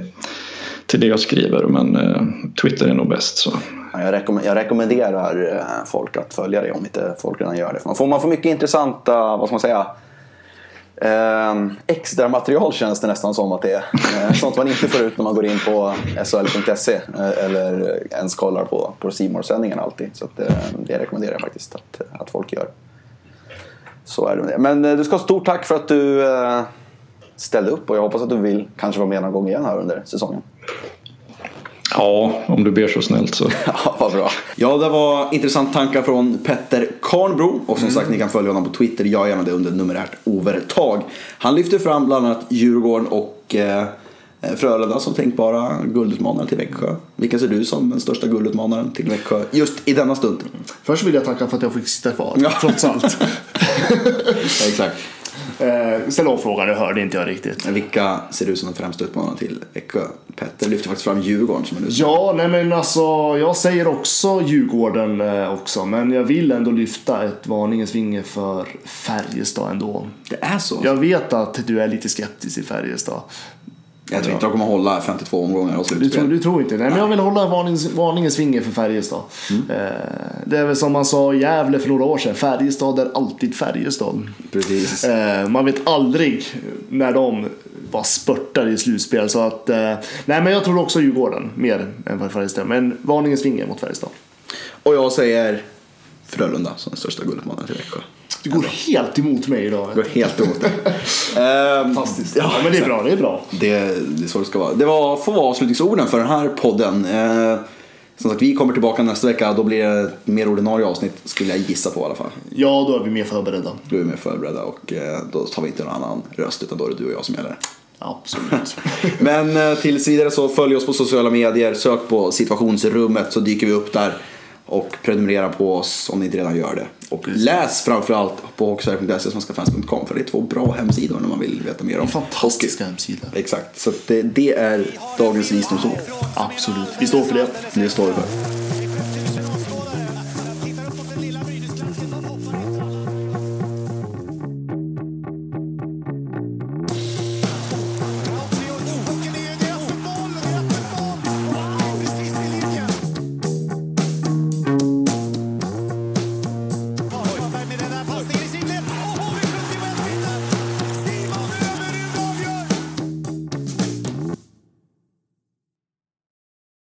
till det jag skriver. Men eh, Twitter är nog bäst. Så. Jag, jag rekommenderar eh, folk att följa dig om inte folk redan gör det. Man får, man får mycket intressanta, vad ska man säga, eh, extra material känns det nästan som att det är. Eh, sånt man inte får ut när man går in på shl.se eh, eller ens kollar på, på C sändningen alltid. Så att, eh, det rekommenderar jag faktiskt att, att folk gör. Så är det med det. Men eh, du ska ha stort tack för att du eh, ställde upp och jag hoppas att du vill kanske vara med någon gång igen här under säsongen. Ja, om du ber så snällt så. Ja, vad bra. Ja, det var intressant tankar från Petter Karnbro. Och som sagt, ni kan följa honom på Twitter. Jag gör det under numerärt overtag. Han lyfter fram bland annat Djurgården och eh, Frölunda som tänkbara guldutmanare till Växjö. Vilka ser du som den största guldutmanaren till Växjö just i denna stund? Först vill jag tacka för att jag fick sitta kvar, Ja. trots allt. Ja, exakt. Eh, ställ om frågan, det hörde inte jag riktigt. Vilka ser ut som de främsta utmanarna till Växjö? Petter lyfter faktiskt fram Djurgården som en utmanare. Ja, nej men alltså jag säger också Djurgården eh, också. Men jag vill ändå lyfta ett varningens finger för Färjestad ändå. Det är så? Jag vet att du är lite skeptisk i Färjestad. Jag tror inte de kommer hålla 52 omgångar och Du tror, slutspel. du tror inte? Nej, men jag vill hålla varnings, varningens finger för Färjestad. Eh, det är väl som man sa i Gävle för några år sedan. Färjestad är alltid Färjestad. Precis. Eh, man vet aldrig när de bara spurtar i slutspel. Så att, eh, nej, men jag tror också Djurgården mer än Färjestad. Men varningens finger mot Färjestad. Och jag säger Frölunda som den största guldutmanaren till Växjö. Du går helt emot mig idag. Jag går helt emot det. Ehm, Fantastiskt. Ja, Ja, men det är bra. Det är bra. Det, det är så det ska vara. Det var, får vara avslutningsorden för den här podden. Eh, som sagt, vi kommer tillbaka nästa vecka. Då blir det ett mer ordinarie avsnitt skulle jag gissa på i alla fall. Ja, då är vi mer förberedda. Då är vi mer förberedda och eh, då tar vi inte någon annan röst utan då är det du och jag som gäller. Absolut. Men eh, tills vidare så följ oss på sociala medier. Sök på situationsrummet så dyker vi upp där. Och prenumerera på oss om ni inte redan gör det. Och läs framförallt på hockeysverige.se och svenskafans.com för det är två bra hemsidor när man vill veta mer om Fantastiska hemsida. Exakt, så det, det är dagens visdomsord. Absolut. Vi står för det. Det står vi för.